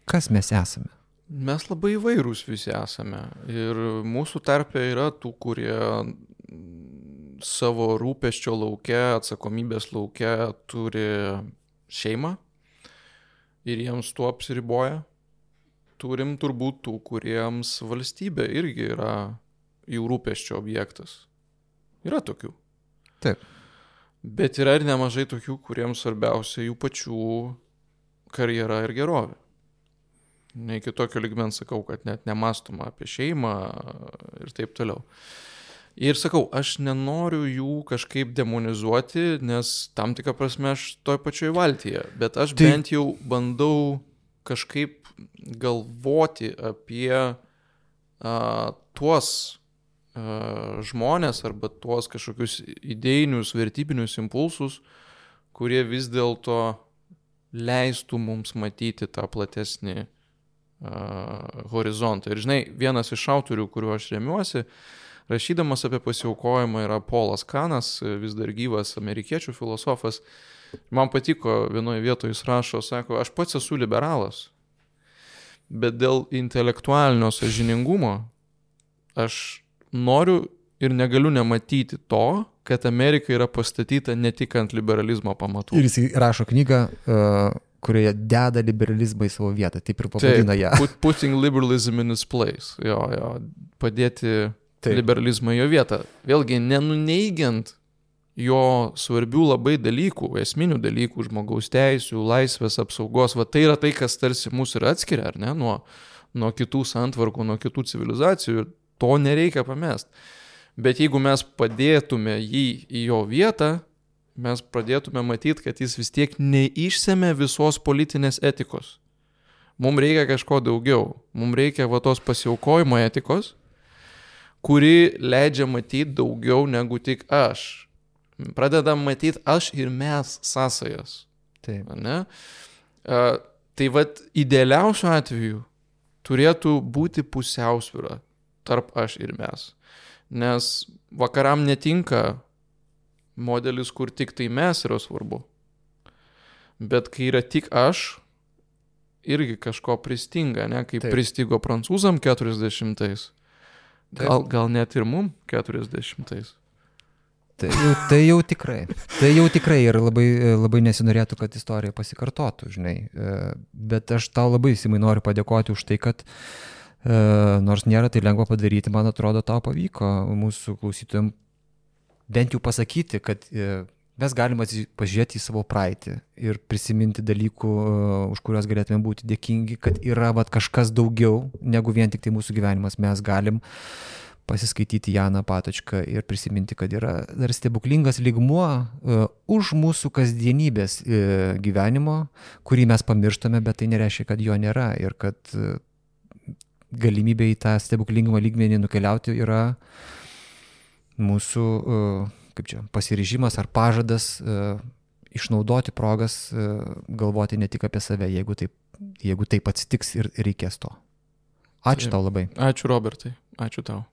Kas mes esame? Mes labai įvairūs visi esame. Ir mūsų tarpe yra tų, kurie savo rūpeščio laukia, atsakomybės laukia turi šeimą ir jiems tuo apsiriboja. Turim turbūt tų, kuriems valstybė irgi yra jų rūpeščio objektas. Yra tokių. Taip. Bet yra ir nemažai tokių, kuriems svarbiausia jų pačių karjera ir gerovė. Ne iki tokio ligmens sakau, kad net nemastoma apie šeimą ir taip toliau. Ir sakau, aš nenoriu jų kažkaip demonizuoti, nes tam tikrą prasme aš toj pačioj valtyje, bet aš Tai- bent jau bandau kažkaip galvoti apie a, tuos a, žmonės arba tuos kažkokius idėjinius, vertybinius impulsus, kurie vis dėlto leistų mums matyti tą platesnį uh, horizontą. Ir žinai, vienas iš autorių, kuriuo aš remiuosi, rašydamas apie pasiaukojimą yra Polas Kanas, vis dar gyvas amerikiečių filosofas. Man patiko vienoje vietoje jis rašo, sako, aš pats esu liberalas, bet dėl intelektualinio sažiningumo aš noriu ir negaliu nematyti to, kad Amerika yra pastatyta ne tik ant liberalizmo pamatų. Ir jis rašo knygą, uh, kurioje deda liberalizmą į savo vietą, taip ir pavadina ją. Put, putting liberalism in its place. Jo, jo, padėti taip. liberalizmą į jo vietą. Vėlgi, nenuneigiant jo svarbių labai dalykų, esminių dalykų, žmogaus teisų, laisvės apsaugos, va tai yra tai, kas tarsi mūsų ir atskiria, ar ne, nuo, nuo kitų santvarkų, nuo kitų civilizacijų ir to nereikia pamest. Bet jeigu mes padėtume jį į jo vietą, mes pradėtume matyti, kad jis vis tiek neišsėmė visos politinės etikos. Mums reikia kažko daugiau. Mums reikia va tos pasiaukojimo etikos, kuri leidžia matyti daugiau negu tik aš. Pradedam matyti aš ir mes sąsajas. Taip. Ne? Uh, tai vad idealiausiu atveju turėtų būti pusiausvyra tarp aš ir mes. Nes vakaram netinka modelis, kur tik tai mes yra svarbu. Bet kai yra tik aš, irgi kažko pristinga, ne, kaip Taip. pristigo prancūzam 40-ais. Gal, gal net ir mum 40-ais. Tai jau, tai jau tikrai. Tai jau tikrai ir labai, labai nesinorėtų, kad istorija pasikartotų, žinai. Bet aš tau labai įsimai noriu padėkoti už tai, kad uh, E, nors nėra tai lengva padaryti, man atrodo, tau pavyko mūsų klausytojams bent jau pasakyti, kad e, mes galime pažiūrėti į savo praeitį ir prisiminti dalykų, e, už kuriuos galėtume būti dėkingi, kad yra vat, kažkas daugiau negu vien tik tai mūsų gyvenimas. Mes galim pasiskaityti Janą Patočką ir prisiminti, kad yra dar stebuklingas lygmuo uh, už mūsų kasdienybės uh, gyvenimo, kurį mes pamirštame, bet tai nereiškia, kad jo nėra ir kad uh, galimybė į tą stebuklingumą lygmenį nukeliauti yra mūsų, kaip čia, pasiryžimas ar pažadas išnaudoti progas, galvoti ne tik apie save, jeigu taip, jeigu taip atsitiks ir reikės to. Ačiū tau labai. Ačiū Robertai, ačiū tau.